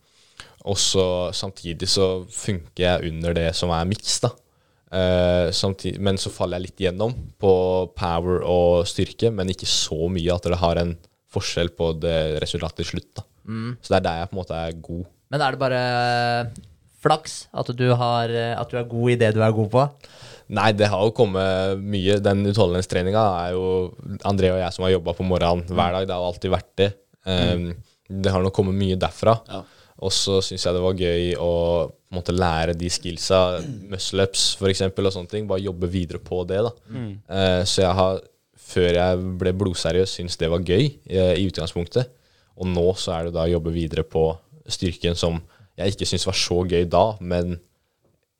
Speaker 3: og så samtidig så funker jeg under det som er miks, da. Eh, samtidig, men så faller jeg litt gjennom på power og styrke, men ikke så mye at det har en forskjell på det resultatet til slutt. da. Så det er der jeg på en måte er god.
Speaker 2: Men er det bare flaks at du, har, at du er god i det du er god på?
Speaker 3: Nei, det har jo kommet mye. Den utholdenhetstreninga er jo André og jeg som har jobba på morgenen hver dag. Det har alltid vært det. Um, Det har nok kommet mye derfra.
Speaker 4: Ja.
Speaker 3: Og så syns jeg det var gøy å måtte måte, lære de skillsa, muscle-ups f.eks., og sånne ting. Bare jobbe videre på det. da. Eh, så jeg har, før jeg ble blodseriøs, syntes det var gøy uh, i utgangspunktet. Og nå så er det da å jobbe videre på styrken som jeg ikke syns var så gøy da, men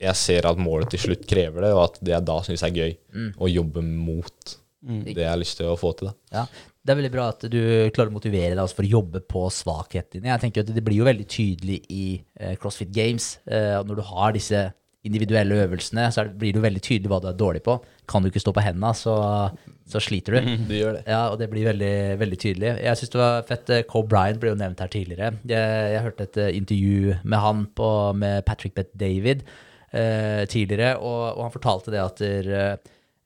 Speaker 3: jeg ser at målet til slutt krever det, og at det jeg da syns er gøy, å jobbe mot det jeg har lyst til å få til. da.
Speaker 2: Ja, Det er veldig bra at du klarer å motivere deg for å jobbe på svakhetene dine. Jeg tenker at Det blir jo veldig tydelig i eh, CrossFit Games. Eh, når du har disse individuelle øvelsene, så blir det jo veldig tydelig hva du er dårlig på. Kan du ikke stå på hendene, så, så sliter du.
Speaker 3: Du gjør det.
Speaker 2: Ja, og det blir veldig, veldig tydelig. Jeg syns det var fett. Coe Bryan Bryant ble jo nevnt her tidligere. Jeg, jeg hørte et eh, intervju med han på, med Patrick Beth David eh, tidligere, og, og han fortalte det at der,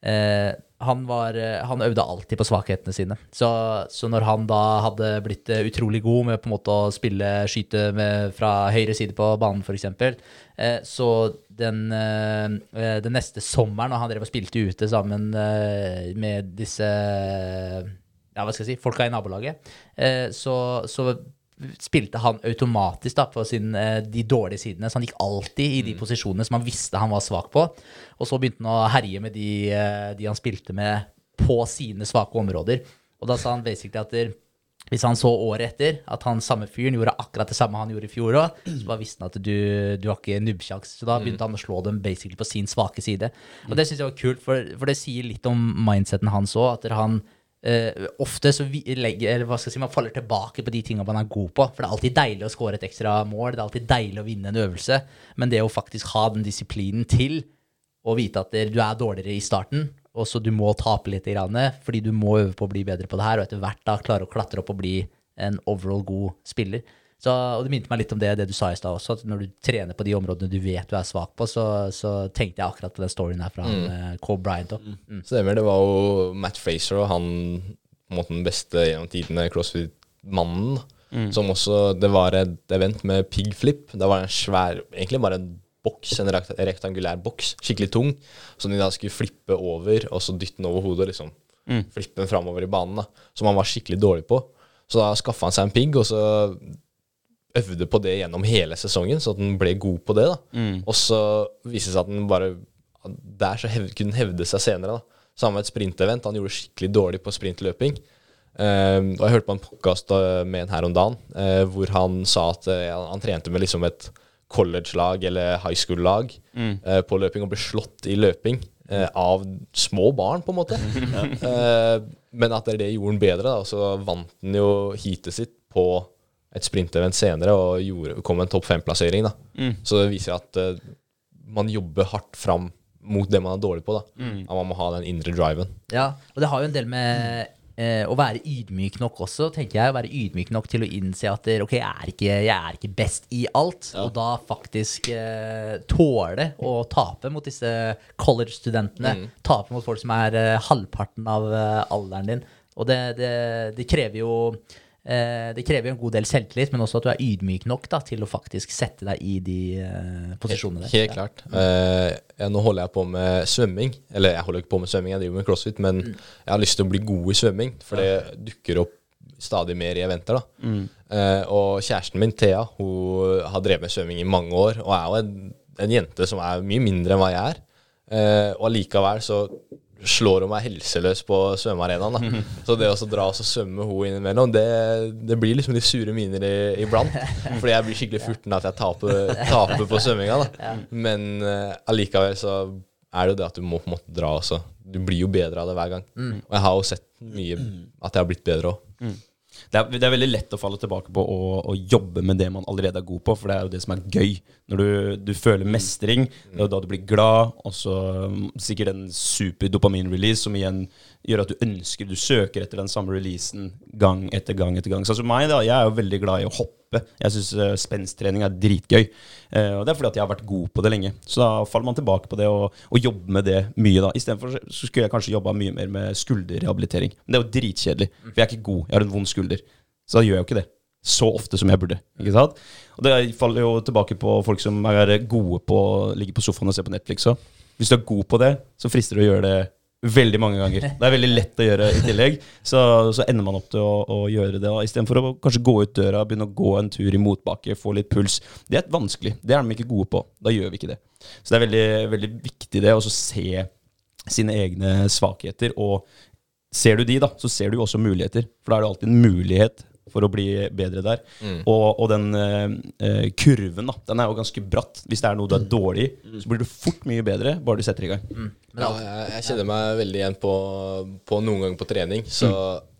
Speaker 2: eh, han, var, eh, han øvde alltid på svakhetene sine. Så, så når han da hadde blitt eh, utrolig god med på en måte å spille skyte med, fra høyre side på banen, f.eks., eh, så den, eh, eh, den neste sommeren, når han drev og spilte ute sammen eh, med disse ja, hva skal jeg si, folka i nabolaget, så, så spilte han automatisk da, på sin, de dårlige sidene. Så han gikk alltid i de posisjonene som han visste han var svak på. Og så begynte han å herje med de, de han spilte med på sine svake områder. Og da sa han basically at der, hvis han så året etter at han samme fyren gjorde akkurat det samme han gjorde i fjor òg, så bare visste han at du, du har ikke nubbsjans. Så da begynte han å slå dem basically på sin svake side. Og det syns jeg var kult, for, for det sier litt om mindseten hans òg. At han eh, ofte så legger, eller hva skal jeg si, man faller tilbake på de tingene man er god på. For det er alltid deilig å score et ekstra mål, det er alltid deilig å vinne en øvelse. Men det å faktisk ha den disiplinen til å vite at du er dårligere i starten, og så du må tape litt, grann, fordi du må øve på å bli bedre på det her, og etter hvert da klare å klatre opp og bli en overall god spiller. Så, og Det minte meg litt om det, det du sa i stad også, at når du trener på de områdene du vet du er svak på, så, så tenkte jeg akkurat på den storyen her fra han, Cole Bryant òg. Mm.
Speaker 3: Stemmer. Det var jo Matt Fraser og han på en måte den beste gjennom tidene CrossFit-mannen. Mm. Som også Det var et event med pigflip. Da var Det var en svær Egentlig bare en boks, en rektangulær boks, skikkelig tung, som de da skulle flippe over, og så dytte den over hodet, liksom. Flippe den framover i banen, da. Som han var skikkelig dårlig på. Så da skaffa han seg en pigg, og så øvde på det gjennom hele sesongen, så at den ble god på det. da. Og så viste det seg at den bare Der så hev, kunne den hevde seg senere. da. Samme med et sprintevent. Han gjorde skikkelig dårlig på sprintløping. Um, og jeg hørte på en podkast med en her om dagen uh, hvor han sa at uh, han, han trente med liksom et college-lag eller high school-lag eh, på løping og blir slått i løping eh, av små barn, på en måte. Eh, men at det gjorde han bedre, da, så vant han jo heatet sitt på et sprintevent senere og gjorde, kom en topp fem-plassering. Mm. Så det viser at eh, man jobber hardt fram mot det man er dårlig på. da. At man må ha den indre driven.
Speaker 2: Ja, og det har jo en del med eh, å være ydmyk nok også, tenker jeg. Å være ydmyk nok til å innse at eh, ok, jeg er ikke, jeg er ikke best i alt. Og da faktisk eh, tåle å tape mot disse college-studentene. Tape mot folk som er eh, halvparten av eh, alderen din. Og det, det, det krever jo det krever jo en god del selvtillit, men også at du er ydmyk nok da, til å faktisk sette deg i de eh, posisjonene der.
Speaker 3: Helt klart. Ja. Uh, nå holder jeg på med svømming. Eller jeg holder ikke på med svømming, jeg driver med crossfit, men jeg har lyst til å bli god i svømming, for det dukker opp stadig mer i eventer. da. Eh, og kjæresten min, Thea, hun har drevet med svømming i mange år, og er jo en, en jente som er mye mindre enn hva jeg er. Eh, og allikevel så slår hun meg helseløs på svømmearenaen. da. Så det å dra og svømme hun innimellom, det, det blir liksom litt sure miner i- iblant. Fordi jeg blir skikkelig furten at jeg taper, taper på svømminga. da. Men eh, allikevel så er det jo det at du må på en måte dra også. Du blir jo bedre av det hver gang. Og jeg har jo sett mye at jeg har blitt bedre òg.
Speaker 1: Det er, det er veldig lett å falle tilbake på å, å jobbe med det man allerede er god på, for det er jo det som er gøy. Når du, du føler mestring, det er da du blir glad, og så um, sikkert en super dopamin-release som igjen gjør at du ønsker, du søker etter den samme releasen gang etter gang etter gang. Sånn som meg, da. Jeg er jo veldig glad i å hoppe hoppe. Jeg syns uh, spensttrening er dritgøy. Eh, og det er fordi at jeg har vært god på det lenge. Så da faller man tilbake på det og, og jobber med det mye, da. Istedenfor så skulle jeg kanskje jobba mye mer med skulderrehabilitering. Men det er jo dritkjedelig, for jeg er ikke god. Jeg har en vond skulder. Så da gjør jeg jo ikke det så ofte som jeg burde. ikke sant? Og Det faller jo tilbake på folk som er gode på å ligge på sofaen og se på Netflix. òg. Hvis du er god på det, så frister det å gjøre det veldig mange ganger. Det er veldig lett å gjøre i tillegg. Så, så ender man opp til å, å gjøre det istedenfor å kanskje gå ut døra, begynne å gå en tur i motbakke, få litt puls. Det er vanskelig. Det er de ikke gode på. Da gjør vi ikke det. Så det er veldig, veldig viktig det å se sine egne svakheter. Og ser du de, da, så ser du også muligheter. For da er det alltid en mulighet for å bli bedre der. Mm. Og, og, den uh, kurven da, den er jo ganske bratt. Hvis det er noe du er dårlig i, mm. så blir du fort mye bedre bare du setter i gang. Mm.
Speaker 3: Ja, jeg, jeg, kjenner meg veldig igjen på, på noen ganger på trening. Så mm.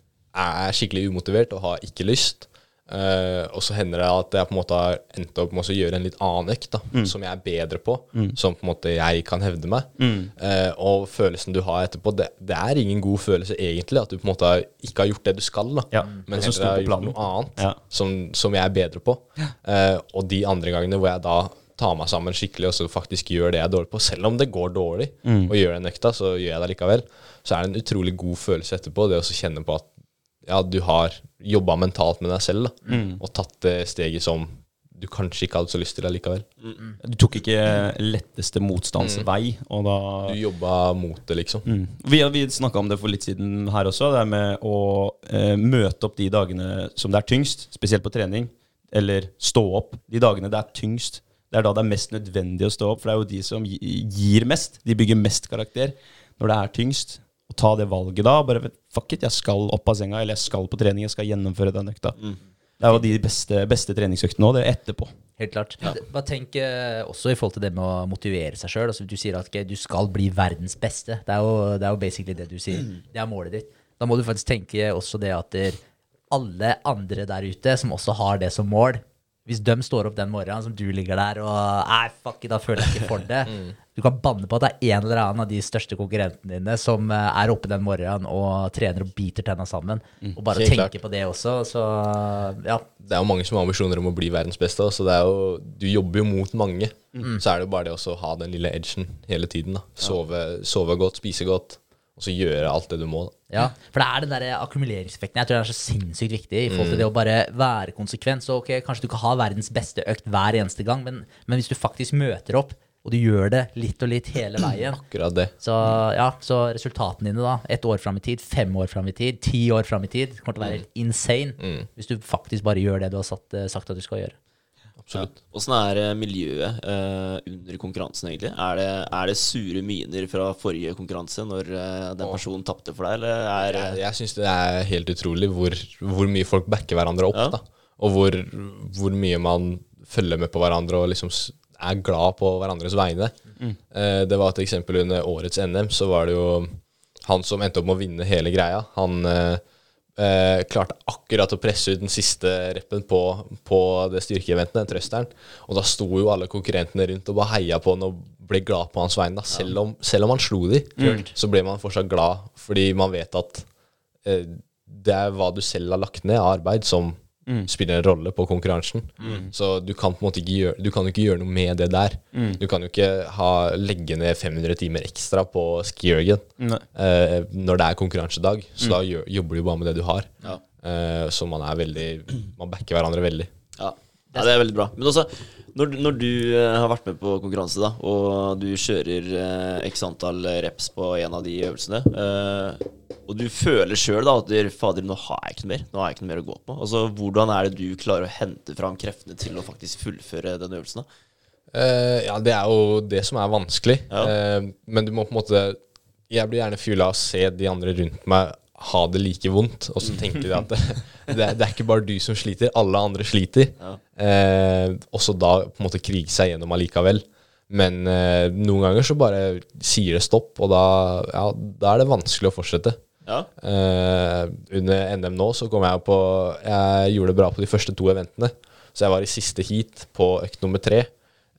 Speaker 3: er skikkelig umotivert og har ikke lyst. Uh, og så hender det at jeg på en måte har endt opp med å gjøre en litt annen økt da, mm. som jeg er bedre på, mm. som på en måte jeg kan hevde meg. Mm. Uh, og følelsen du har etterpå, det, det, er ingen god følelse egentlig, at du på en måte ikke har gjort det du skal, da. Ja, men heller har gjort noe annet ja. som, som, jeg er bedre på. Uh, og de andre gangene hvor jeg da tar meg sammen skikkelig og så faktisk gjør det jeg er dårlig på, selv om det går dårlig, mm. og gjør den økta, så gjør jeg det likevel, så er det en utrolig god følelse etterpå, det å kjenne på at ja, du har jobba mentalt med deg selv da, mm. og tatt det steget som du kanskje ikke hadde så lyst til allikevel.
Speaker 1: Mm. Du tok ikke letteste motstandsvei, mm. og da
Speaker 3: Du jobba mot det, liksom.
Speaker 1: Mm. Vi, vi snakka om det for litt siden her også, det med å eh, møte opp de dagene som det er tyngst, spesielt på trening, eller stå opp de dagene det er tyngst. Det er da det er mest nødvendig å stå opp, for det er jo de som gir mest. De bygger mest karakter når det er tyngst å ta det valget da. Bare fuck it, jeg skal opp av senga, eller jeg skal på trening, jeg skal gjennomføre den økta. Mm. Det er jo de beste, beste treningsøktene òg, det er etterpå.
Speaker 2: Helt klart. Ja. Bare tenk eh, også i forhold til det med å motivere seg sjøl. Altså, du sier at okay, du skal bli verdens beste. Det er, jo, det er jo basically det du sier. Mm. Det er målet ditt. Da må du faktisk tenke også det at alle andre der ute som også har det som mål, hvis de står opp den morgenen som du ligger der og Nei, fuck it, da føler jeg ikke for det. Mm. Du kan banne på at det er en eller annen av de største konkurrentene dine som eh, er oppe den morgenen og trener og biter tenna sammen. Mm. Og bare tenker klart. på det også, så ja.
Speaker 3: Det er jo mange som har ambisjoner om å bli verdens beste, så det er jo, du jobber jo mot mange. Mm. Så er det jo bare det å ha den lille edgen hele tiden. da. Sove, sove godt, spise godt og så gjøre alt det du må.
Speaker 2: Ja, for det er den der akkumuleringseffekten jeg tror det er så sinnssykt viktig. i forhold til mm. det å bare være konsekvent. Så ok, Kanskje du ikke har verdens beste økt hver eneste gang, men, men, hvis du faktisk møter opp, og du gjør det litt og litt hele veien
Speaker 3: Akkurat det.
Speaker 2: Så, ja, så resultatene dine, da, ett år fram i tid, fem år fram i tid, ti år fram i tid, kommer til å være helt insane mm. hvis du faktisk bare gjør det du har satt, eh, sagt at du skal gjøre.
Speaker 4: Absolutt. Åssen ja. er eh, miljøet uh, under konkurransen, egentlig? Er det, er det, sure miner fra forrige konkurranse når uh, den personen tapte for deg, eller er
Speaker 3: Jeg, jeg syns det er helt utrolig hvor, hvor, mye folk backer hverandre opp, ja. da. Og hvor, hvor, mye man følger med på hverandre og liksom er glad på hverandres vegne. Mm. Uh, det var et eksempel under årets NM, så var det jo han som endte opp med å vinne hele greia. Han Eh, klarte akkurat å presse ut den siste reppen på, på det styrkeeventet, den trøsteren. Og da sto jo alle konkurrentene rundt og bare heia på han og ble glad på hans vegne. Selv, om, selv om han slo de, mm. så ble man fortsatt glad, fordi man vet at eh, det er hva du selv har lagt ned av arbeid, som mm. spiller en rolle på konkurransen. Mm. Så du kan på en måte ikke gjøre, du kan ikke gjøre noe med det der. Mm. Du kan jo ikke ha, legge ned 500 timer ekstra på skiergen eh, når det er konkurransedag. Så mm. da jobber du bare med det du har. Ja. Eh, så man er veldig Man backer hverandre veldig.
Speaker 4: Ja. ja, det er veldig bra. Men også, når, når du uh, har vært med på konkurranse, da, og du kjører eh, x antall reps på en av de øvelsene, uh, og du føler sjøl at fader, nå har jeg ikke noe mer Nå har jeg ikke noe mer å gå på. Altså, Hvordan er det du klarer å hente fram kreftene til å faktisk fullføre den øvelsen? da?
Speaker 3: Uh, ja, det er jo det som er vanskelig. Ja. Uh, men du må på en måte Jeg blir gjerne fylla av å se de andre rundt meg ha det like vondt, og så tenker de at det, det, er, det, er, ikke bare du som sliter, alle andre sliter. Ja. Uh, og så da på en måte krige seg gjennom allikevel. Men noen ganger så bare sier det stopp, og da, ja, da er det vanskelig å fortsette. Ja. Uh, under NM nå så kom jeg på Jeg gjorde det bra på de første to eventene. Så jeg var i siste heat på økt nummer tre.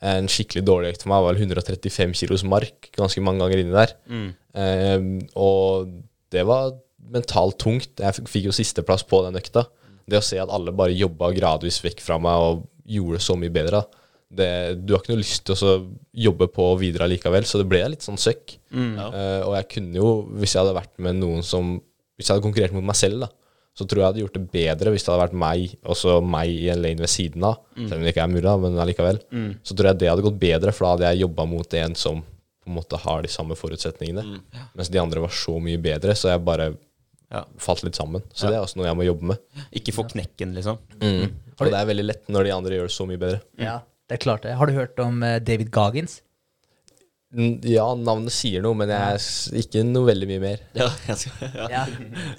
Speaker 3: En skikkelig dårlig økt for meg var 135 kilos mark ganske mange ganger inni der. Mm. Uh, og det var mentalt tungt. Jeg fikk jo sisteplass på den økta. Det å se at alle bare jobba gradvis vekk fra meg og gjorde så mye bedre, da. Det, du har ikke noe lyst til å jobbe på videre likevel, så det ble litt sånn søkk. Eh, og jeg kunne jo, hvis jeg hadde vært med noen som Hvis jeg hadde konkurrert mot meg selv, da, så tror jeg jeg hadde gjort det bedre hvis det hadde vært meg og så meg i en lane ved siden av. Selv om det ikke er mulig, da, men allikevel. Så tror jeg det hadde gått bedre, for da hadde jeg jobba mot en som på en måte har de samme forutsetningene. Mens de andre var så mye bedre, så jeg bare
Speaker 1: Ja.
Speaker 3: falt litt sammen. Så det er også noe jeg må jobbe med.
Speaker 1: Ikke få knekken, liksom.
Speaker 3: Og det er veldig lett når de andre gjør det så mye bedre.
Speaker 2: Ja, det er klart det. Har du hørt om eh, David Goggins?
Speaker 3: Ja, navnet sier noe, men jeg er ikke noe veldig mye mer.
Speaker 4: Ja, jeg skal, ja.
Speaker 2: Ja.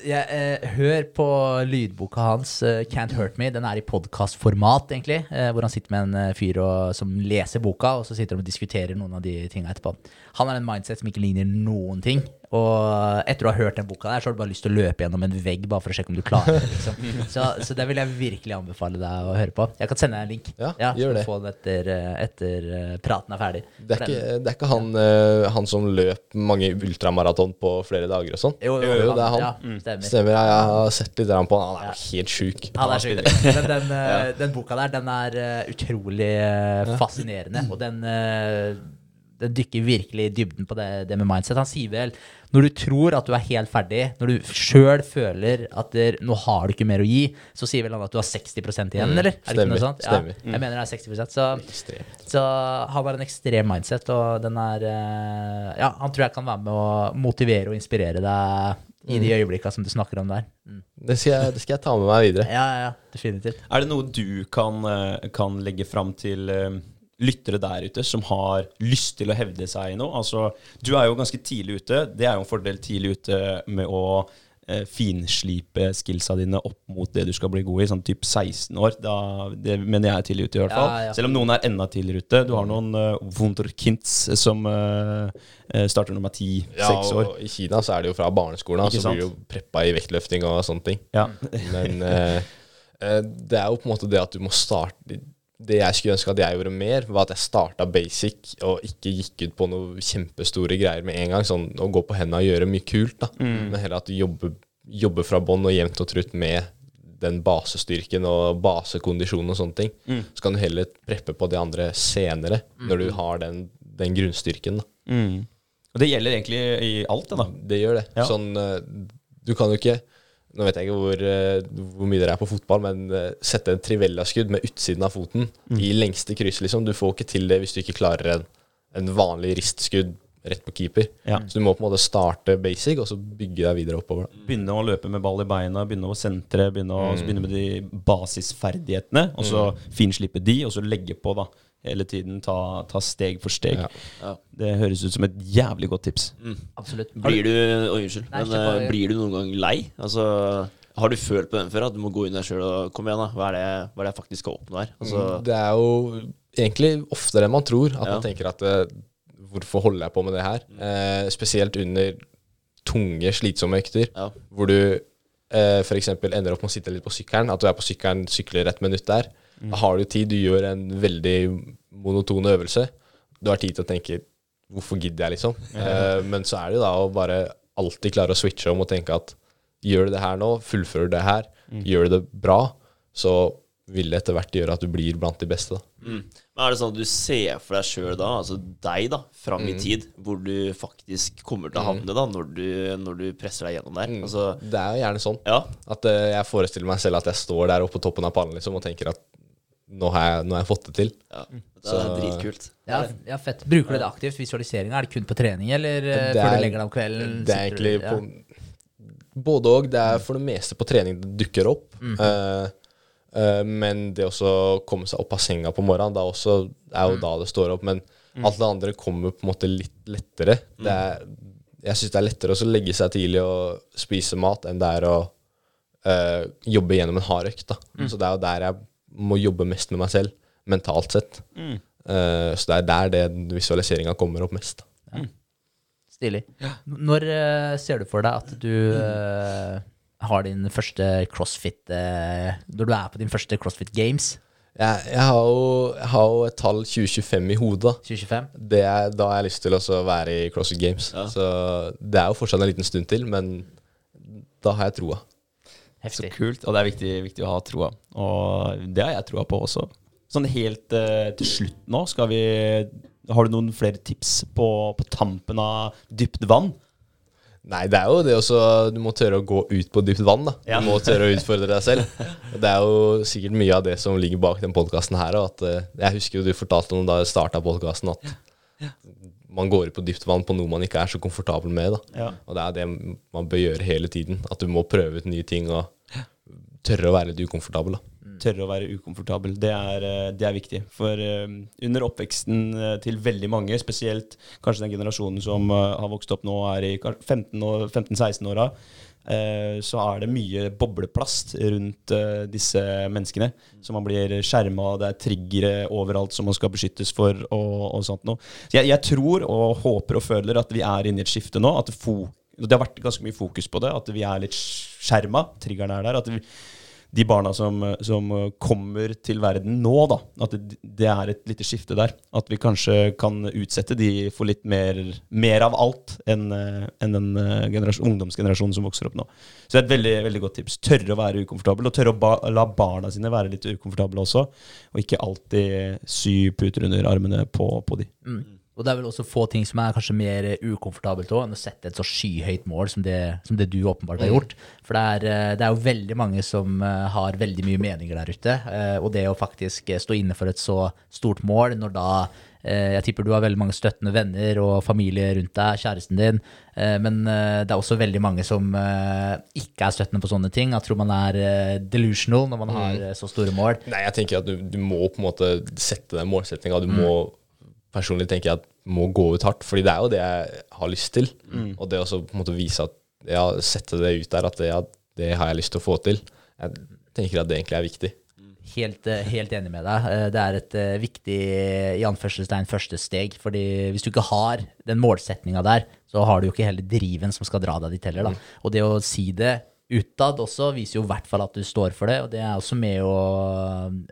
Speaker 2: Jeg, eh, hør på lydboka hans, uh, 'Can't Hurt Me'. Den er i podkastformat, egentlig. Eh, hvor han sitter med en eh, fyr og, som leser boka, og så sitter de og diskuterer noen av de tinga etterpå. Han har en mindset som ikke ligner noen ting. Og etter å ha hørt den boka der, så har du bare lyst til å løpe gjennom en vegg bare for å sjekke om du klarer det. Liksom. Så, så det vil jeg virkelig anbefale deg å høre på. Jeg kan sende deg en link.
Speaker 3: Ja,
Speaker 2: ja,
Speaker 3: gjør det.
Speaker 2: Få den etter, etter eh, praten er ferdig.
Speaker 3: Det er ikke, det er ikke han, eh, han som løp mange ultramaraton på flere dager og sånn?
Speaker 2: Jo, jo,
Speaker 3: Jo, det er han.
Speaker 2: Ja, stemmer.
Speaker 3: Stemmer, jeg har sett litt på han. Han er jo helt sjuk.
Speaker 2: Det er sjukt. Men den, eh, den boka der, den er utrolig fascinerende. Og den, den dykker virkelig i dybden på det, det med mindset. Han sier vel når du tror at du er helt ferdig, når du sjøl føler at der, nå har du ikke mer å gi, så sier vel han at du har 60 igjen,
Speaker 3: Mm,
Speaker 2: eller? Er det ikke
Speaker 3: stemmer,
Speaker 2: noe sånt?
Speaker 3: stemmer.
Speaker 2: Mm. jeg mener det er 60 Så, så han har en ekstrem mindset, og den er eh, Ja, han tror jeg kan være med å motivere og inspirere deg i de øyeblikka som du snakker om der. Mm.
Speaker 3: Det skal, jeg, det skal jeg ta med meg videre.
Speaker 2: Ja, ja, ja, definitivt.
Speaker 1: Er det noe du kan, eh, kan legge fram til eh, lyttere der ute som har lyst til å hevde seg i noe? Altså, du er jo ganske tidlig ute. Det er jo en fordel tidlig ute med å eh, finslipe skillsa dine opp mot det du skal bli god i, sånn typ 16 år. Da, det mener jeg er tidlig ute, i hvert fall.
Speaker 2: Ja, ja.
Speaker 1: Selv om noen er enda tidligere ute. Du har noen uh, wunderkinds som eh, eh, starter når de er 10-6
Speaker 3: Ja, og I Kina så er det jo fra barneskolen,
Speaker 1: Ikke
Speaker 3: så blir du jo preppa i vektløfting og sånne ting.
Speaker 1: Ja.
Speaker 3: Men eh, eh, det er jo på en måte det at du må starte Det jeg skulle ønske at jeg gjorde mer, var at jeg starta basic og ikke gikk ut på noe kjempestore greier med en gang. Sånn å gå på hendene og gjøre mye kult, da. Men heller at du jobber, jobber fra bånn og jevnt og trutt med den basestyrken og basekondisjonen og sånne ting. Så kan du heller preppe på det andre senere, når du har den, den grunnstyrken. da.
Speaker 1: Mm. Og det gjelder egentlig i alt, det, da.
Speaker 3: Det gjør det.
Speaker 1: Ja.
Speaker 3: Sånn, eh, du kan jo ikke Nå vet jeg ikke hvor, eh, hvor mye dere er på fotball, men eh, sette en trivellaskudd med utsiden av foten
Speaker 1: Mm.
Speaker 3: i lengste kryss, liksom. Du får ikke til det hvis du ikke klarer en, en vanlig ristskudd rett på keeper.
Speaker 1: Ja.
Speaker 3: Så du må på en måte starte basic, og så bygge deg videre oppover.
Speaker 1: Begynne å løpe med ball i beina, begynne å sentre, begynne, å, mm. begynne med de basisferdighetene. Og så finslippe de, og så legge på, da. Hele tiden ta, ta steg for steg.
Speaker 3: Ja.
Speaker 4: Ja.
Speaker 1: Det høres ut som et jævlig godt tips.
Speaker 2: Absolutt.
Speaker 4: Blir du oh, unnskyld.
Speaker 2: Nei,
Speaker 4: men
Speaker 2: på,
Speaker 4: eh, blir du noen gang lei? Altså, har du følt på den før? At du må gå inn der sjøl og Kom igjen, da. Hva er det, hva er det jeg faktisk skal oppnå her? Altså,
Speaker 3: Det er jo egentlig oftere enn man tror. At
Speaker 4: Ja.
Speaker 3: man tenker at eh, hvorfor holder jeg på med det her? Eh, spesielt under tunge, slitsomme økter,
Speaker 4: Ja.
Speaker 3: hvor du eh, f.eks. ender opp med å sitte litt på sykkelen. At du er på sykkelen, sykler et minutt der. Da har du tid, du gjør en veldig monoton øvelse. Du har tid til å tenke hvorfor gidder jeg, liksom? Eh, men så er det jo da å bare alltid klare å switche om og tenke at gjør du det her nå, fullfører du det her, gjør du det bra, så vil det etter hvert gjøre at du blir blant de beste. Da.
Speaker 4: Mm. Men er det sånn at du ser for deg sjøl da, altså deg da, fram
Speaker 3: Mm.
Speaker 4: i tid, hvor du faktisk kommer til å havne da, når du, når du presser deg gjennom der?
Speaker 3: Mm.
Speaker 4: Altså,
Speaker 3: Det er jo gjerne sånn
Speaker 4: ja.
Speaker 3: at uh, jeg forestiller meg selv at jeg står der oppe på toppen av pallen liksom, og tenker at nå har, jeg, nå har jeg fått det til.
Speaker 4: ja. Det
Speaker 3: Så-
Speaker 4: er dritkult.
Speaker 2: Ja, ja, fett. Bruker du det aktivt? visualiseringa? Er det kun på trening, eller
Speaker 3: det er, før
Speaker 2: du legger deg om kvelden?
Speaker 3: Det er egentlig på Både og. Det er for det meste på trening det dukker opp. Mm. Uh, uh, men det også komme seg opp av senga på morgenen, da også, er jo da det står opp. Men alt det andre kommer på en måte litt lettere. Det er, jeg syns det er lettere å legge seg tidlig og spise mat enn det er å uh, jobbe gjennom en hard økt. Da. Så det er jo der jeg må jobbe mest med meg selv, mentalt sett. Eh, så det er der det visualiseringa kommer opp mest.
Speaker 2: Stilig. Når uh, ser du for deg at du uh, har din første crossfit Når du er på din første crossfit games?
Speaker 3: Jeg, jeg, har jo, jeg har jo et tall 2025 i hodet. da.
Speaker 2: 2025?
Speaker 3: Det er, da har jeg lyst til å være i CrossFit Games.
Speaker 4: Ja.
Speaker 3: Så det er jo fortsatt en liten stund til, men da har jeg troa.
Speaker 1: Så kult. Og det er viktig, viktig å ha troa. Og det har jeg troa på også. Sånn helt uh, til slutt nå, skal vi Har du noen flere tips på, på tampen av dypt vann?
Speaker 3: Nei, det er jo det også Du må tørre å gå ut på dypt vann. da
Speaker 1: Ja.
Speaker 3: Du må tørre å utfordre deg selv. Og Det er jo sikkert mye av det som ligger bak den podkasten her. Og at, eh, jeg husker jo du fortalte om da jeg starta podkasten, at man går ut på dypt vann på noe man ikke er så komfortabel med.
Speaker 1: Ja.
Speaker 3: Og det er det man bør gjøre hele tiden. At du må prøve ut nye ting og tørre å være litt ukomfortabel. da
Speaker 1: Tørre å være ukomfortabel. Det er, eh, det er viktig. For eh, under oppveksten eh, til veldig mange, spesielt kanskje den generasjonen som har vokst opp nå, og er i 15-16-åra, eh, så er det mye bobleplast rundt eh, disse menneskene. Så man blir skjerma, det er triggere overalt som man skal beskyttes for, og, og sånt noe. Så jeg, jeg tror og håper og føler at vi er inne i et skifte nå. At det, det har vært ganske mye fokus på det, at vi er litt skjerma. Triggerne er der. at vi de barna som, som kommer til verden nå, da, at det, det er et lite skifte der. At vi kanskje kan utsette de for litt mer, mer av alt enn en den eh, generasjon, ungdomsgenerasjonen som vokser opp nå. Så det er et veldig, veldig godt tips. Tørre å være ukomfortabel, og tørre å ba la barna sine være litt ukomfortable også. Og ikke alltid sy puter under armene på, på de.
Speaker 2: Mm. Og det er vel også få ting som er kanskje mer eh, ukomfortabelt også, enn å sette et så skyhøyt mål som det, som det du åpenbart har gjort. For det er, eh, det er jo veldig mange som eh, har veldig mye meninger der ute. Og det å faktisk stå inne for et så stort mål, når da jeg tipper du har veldig mange støttende venner og familie rundt deg, kjæresten din. Men det er også veldig mange som ikke er støttende på sånne ting. Jeg tror man er delusional når man har eh, så store mål.
Speaker 3: Nei, jeg tenker at du, du må på en måte sette den målsettinga. Du må personlig tenker jeg at må gå ut hardt, fordi det er jo det jeg har lyst til. Og det å på en måte vise at ja, sette det ut der, at det, ja, det har jeg lyst til å få til. Jeg tenker at det egentlig er viktig.
Speaker 2: Helt, eh, helt enig med deg. Eh, Det er et eh, viktig i anførselstegn første steg. fordi hvis du ikke har den målsettinga der, så har du jo ikke hele driven som skal dra deg dit heller. Da. Og det å si det utad også viser jo i hvert fall at du står for det, og det er også med å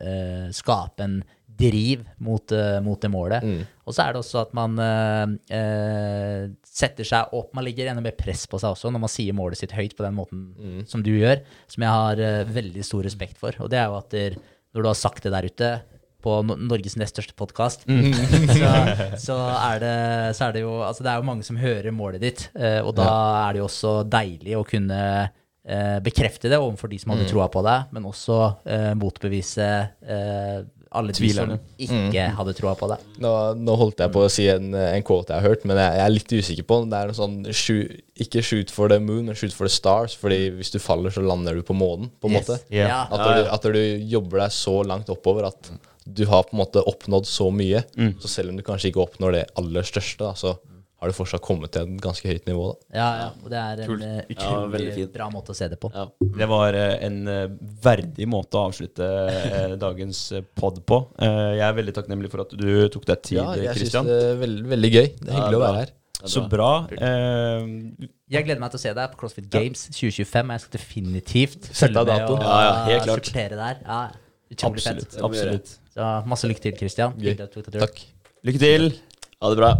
Speaker 2: eh, skape en driv mot, eh, mot det målet. Og så er det også at man eh, eh, setter seg opp. Man legger enda mer press på seg også når man sier målet sitt høyt på den måten som du gjør, som jeg har eh, veldig stor respekt for. Og det er jo at der, når du har sagt det der ute på No- Norges nest største podkast, så, så, er det, så er det jo Altså, det er jo mange som hører målet ditt, eh, og da er det jo også deilig å kunne eh, bekrefte det overfor de som hadde troa på deg, men også motbevise alle de som ikke hadde troa på det.
Speaker 3: Nå, nå holdt jeg på å si en, en quote jeg har hørt, men jeg, jeg er litt usikker på den. Det er noe sånn shoot, Ikke shoot for the moon, men shoot for the stars. Fordi hvis du faller, så lander du på månen, på en
Speaker 2: Yes.
Speaker 3: måte.
Speaker 2: Yeah.
Speaker 3: At, du, at du jobber deg så langt oppover at du har på en måte oppnådd så mye. Så selv om du kanskje ikke oppnår det aller største, da, så har du fortsatt kommet til et ganske høyt nivå. Da.
Speaker 2: Ja, ja. Og det er en
Speaker 1: Kult.
Speaker 2: eh,
Speaker 4: Ja, veldig fint.
Speaker 2: bra måte å se det på.
Speaker 4: Ja.
Speaker 1: Det var eh, en eh, verdig måte å avslutte dagens pod på. Eh, Jeg er veldig takknemlig for at du tok deg tid, Kristian.
Speaker 3: Ja, jeg syns
Speaker 1: Christian.
Speaker 3: det er veldig, veldig gøy. Det er
Speaker 4: Ja,
Speaker 3: hyggelig å være her.
Speaker 1: Så bra. Eh,
Speaker 2: Jeg gleder meg til å se deg på CrossFit Games 2025. Jeg skal definitivt følge med og
Speaker 4: Ja, ja, helt klart.
Speaker 2: supportere der. Ja, utrolig
Speaker 1: absolutt.
Speaker 2: fett.
Speaker 1: absolutt.
Speaker 2: Så masse lykke til, Christian. Turen.
Speaker 3: Takk.
Speaker 1: Lykke til.
Speaker 4: Ha det bra.